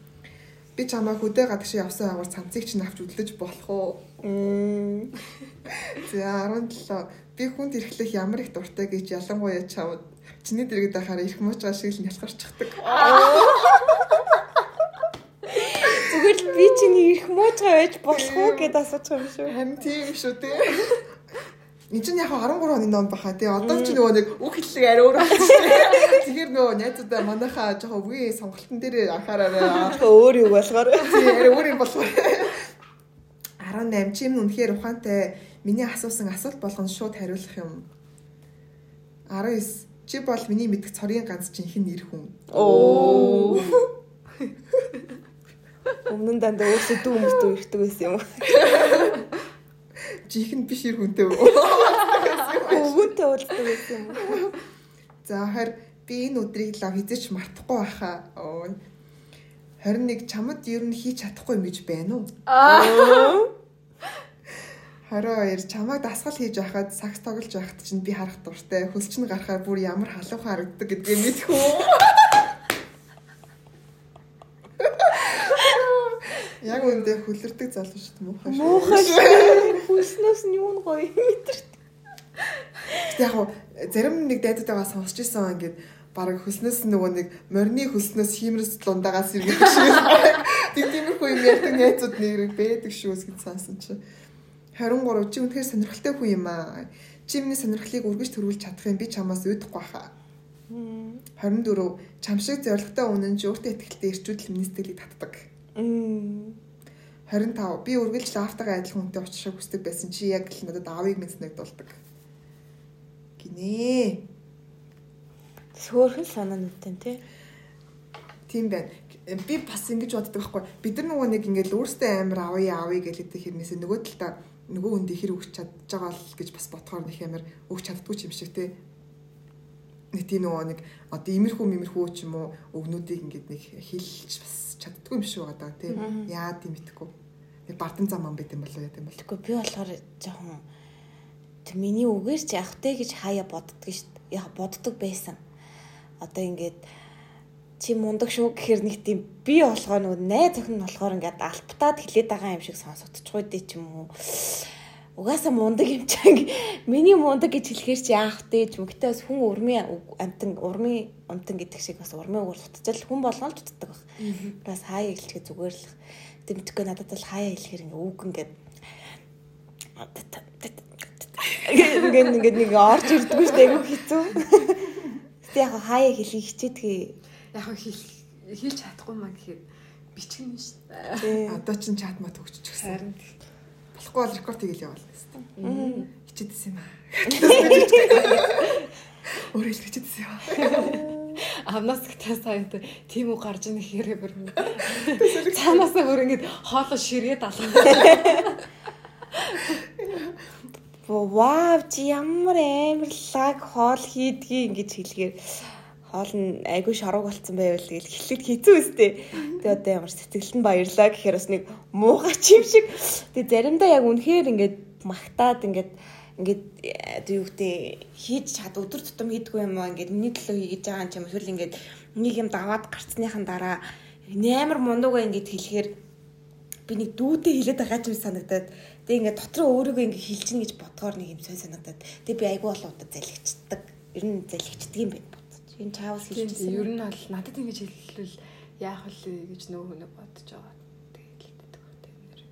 Би чамаа хөдөө гадагш явсан агуур цамцыг чинь авч үдлэж болох уу? За 17 би хүнд ирэхлэх ямар их дуртай гэж ялангуяа чамд чиний дэргэд байхаар их муучгаа шиг л нялхарчдаг. Зүгээр л би чиний ирэх муучгаа байж болох уу гэдээ байгаа юм шүү. Харин тийм шүү дээ. Энд чинь яг 13 оны ном баха тий. Одоо ч нөгөө нэг үг хэллэг арай өөр байна. Тэгэхээр нөгөө найзуудаа манайхаа жоохон үгийн сонголтын дээр анхаараарай. Өөр юу болохоор. Тий арай өөр юм болохоор. 18 чим үнэхээр ухаантай миний асуусан асуулт болгоно шууд хариулах юм. 19 Чи бол миний мэдих цорын ганц жинхэнэ нэр хүн. Оо. Өмнө нь дандаа өөрсдөө хүмүүст үргэлдэг байсан юм. Жинхэнэ биш ир хүнтэй үү? Өвгөнтэй уулздаг байсан юм. За харин би энэ өдрийг л хизээч мартахгүй байхаа. Оо. 21 чамд ер нь хийж чадахгүй юм гэж байна уу? Аа. 22 чамайг дасгал хийж байхад сакс тоглож байхад чинь би харах дуртай. Хөлч нь гарахаар бүр ямар халуун харагддаг гэдгийг мэдхүү. Яг үндэ хүлэрдэг залуу шүү дээ муухай. Муухай шүү. Хүснээс нь юу нь гоё мэдэрт. Гэтэ яг зарим нэг дайдуудаа сонсч ирсэн ингээд бараг хөлснөөс нөгөө нэг морины хөлснөөс хиймрэс дундаагаас иргэх шиг. Тэг тиймэрхүү юм ярьдаг найзууд нэг байдаг шүү гэж сансан чи. 23 чи үнэхээр сонирхолтой хүн юм аа. Чи миний сонирхлыг үргэлж төрүүлж чадах юм би чамаас үйдэхгүй хаа. 24 чам шиг зоригтой үнэн чи өөртөө ихтэй ирчүүдэл миний сэтгэлийг татдаг. 25 би үргэлж лафтагаа адил хүнтэй уулзах хүсдэг байсан чи яг л надад аавыг минь санагдуулдаг. Гинэ. Сөөхөн санаануудтай тий. Тийм байна. Би бас ингэж боддог байхгүй. Бид нар нөгөө нэг ингээд өөрсдөө амар авъя гэж хэлдэг хэрнээсээ нөгөө талдаа нөгөө хүнд ихэр өгч чадж байгаа л гэж бас бодохоор нэг амар өгч чаддгүй юм шиг те. Нэг тийм нөгөө нэг одоо имерхүү мимерхүү ч юм уу өгнүүдийг ингээд нэг хэлж бас чаддгүй юм шиг байгаа даа те. Яа тийм итгэхгүй. Бардам зам ам байт юм болоо яа тийм бол. Тэгэхгүй би болохоор жоохон миний үгээр ч явах те гэж хаяа боддөг шүү дээ. Яг боддог байсан. Одоо ингээд чи мундаг шүү гэхэр нэг тийм би болгоо нөгөө найз охин нь болохоор ингээд альптаад хилээд байгаа юм шиг сонсогдчихгүй дээ ч юм уу. Угаасаа мундаг юм чанг. Миний мундаг гэж хэлэхэр чи яах вэ ч юм. Гэтэ бас хүн урмын амтан урмын амтан гэдэг шиг бас урмын угаар дутцал хүн болгоо л дутдаг баг. Бас хаяа хэлчихээ зүгээр л. Тэмтггүй надад бол хаяа хэлэхэр ингээ үг ингээд ингээд ингээд нэг орж ирдгүү шүү дээ айгүй хэцүү. Гэтэ яг хаяа хэлхий хичээдгээ яг хийлж чадахгүй маа гэхээр бичгэн шүү дээ. Одоо ч чат мат өгч гисэн. Болохгүй бол рекорд хийгээл яваал гэсэн. Хичээдсэн юм аа. Өөрөө л хичээдсэн юм аа. Амнаас ихтэй саяд тийм үг гарч ийн хэрэг бүр. Цаанаасаа бүр ингэж хоолоо ширээд алга. Вау чи ямар амарлаг хоол хийдгийг ингэж хэлгээр хоол нь айгүй шарууг болцсон байвал тэгэл хэлэхэд хэцүү үстэй. Тэгээ одоо ямар сэтгэлд нь баярлаа гэхээр бас нэг муугаа чим шиг. Тэгээ заримдаа яг үнэхээр ингээд магтаад ингээд ингээд одоо юу гэдэг хийж чад өдөр тутам хийдгүй юм аа ингээд миний төлөө хийж байгаа юм эсвэл ингээд нэг юм даваад гарцныхан дараа нээр мундуугаа ингээд хэлэхээр би нэг дүүтэй хэлээд байгаа ч юм санагдаад тэгээ ингээд дотроо өөрийгөө ингээд хэлчихнэ гэж бодгоор нэг юм сонь санагдаад тэгээ би айгүй болоо удаа залхичдаг. Ер нь залхичдаг юм байна энэ чаавс хэлчихсэн. ер нь бол надад ингэж хэлвэл яах вэ гэж нөө хүнээ бодож байгаа тэгэл гэдэг юм.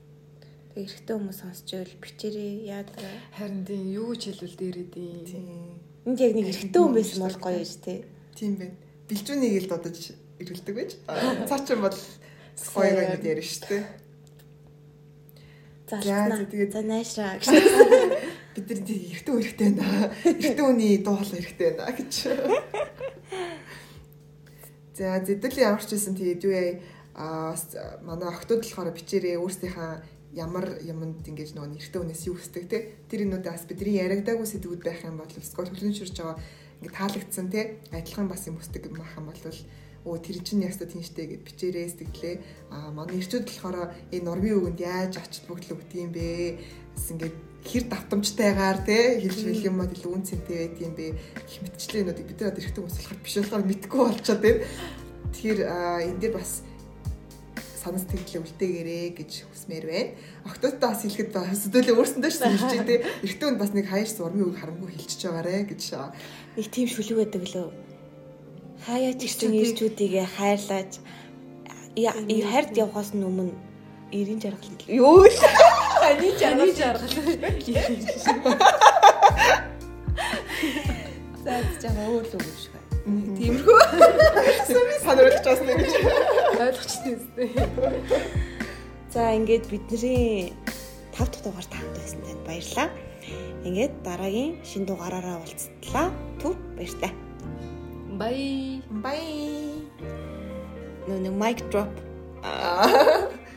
Тэг эрэгтэй хүмүүс сонсч байвал бичээрээ яадаг харин тийм юу ч хэлвэл дээрэдээ энд яг нэг эрэгтэй хүн байсан бол гоё шүү дээ. Тийм байна. Бэлжүүнийг л бодож ирүүлдэг байж? Цаа чин бол гоё гоё юм ярина шүү дээ. За тэгээд за найшраа. Гэж. Бид нар тийм эрэгтэй хэрэгтэй байна. Эрэгтэй хүний дуу хоолой хэрэгтэй байна гэж. За зэдэл ямар ч байсан тэгээд юу яа. А манай охтууд болохоор бичээрээ өөрсдийнхээ ямар юмд ингэж нөгөө нэртэй хүнээс юу хүсдэг те тэр юмудаа бас бидний ярагдаагүй сэдвүүд байх юм бол скол хөлнөшөрж байгаа ингэ таалагдсан те адилхан бас юм хүсдэг юм байх юм бол өө тэр чинь яста тийштэй гэд бичээрээ сэтгэлээ а манай ирчүүд болохоор энэ нурмын үгэнд яаж ач бүгдл өгд юм бэ? Бас ингээд хэр давтамжтайгаар те хэлж мэл юм бол үн цэнтэй байд юм бэ? Гэх мэтчлээнүүдийг бид нар эргэдэг хүмүүс болохоор биш болохоор мэдгүй болчоод байна. Тэгэхээр энэ дээр бас санас сэтгэлээ үлдээгээрээ гэж хүсмээр байна. Октодтой бас хэлэхэд бас өдөлөө өөрсөндөө ч хэлж дээ. Эртөө нь бас нэг хаяж урмын үг харамгүй хэлчихэж байгаарэ гэж. Нэг тийм шүлэг байдаг лөө. Хаяач чинь ирчүүдийг хайрлаж хайрт явахаас өмнө 90 жаргал юу? Л ани жаргал жаргал за жаа өөр л үг шиг тиймэрхүү санааруулж бас нэг гэж ойлгочтой үстэй за ингээд бидний 5 дахь дугаар таамт байсан танд баярлалаа ингээд дараагийн шин дугаараараа уулзтлаа түр баярлалаа Bye. Bye. Нөө нэг mic drop.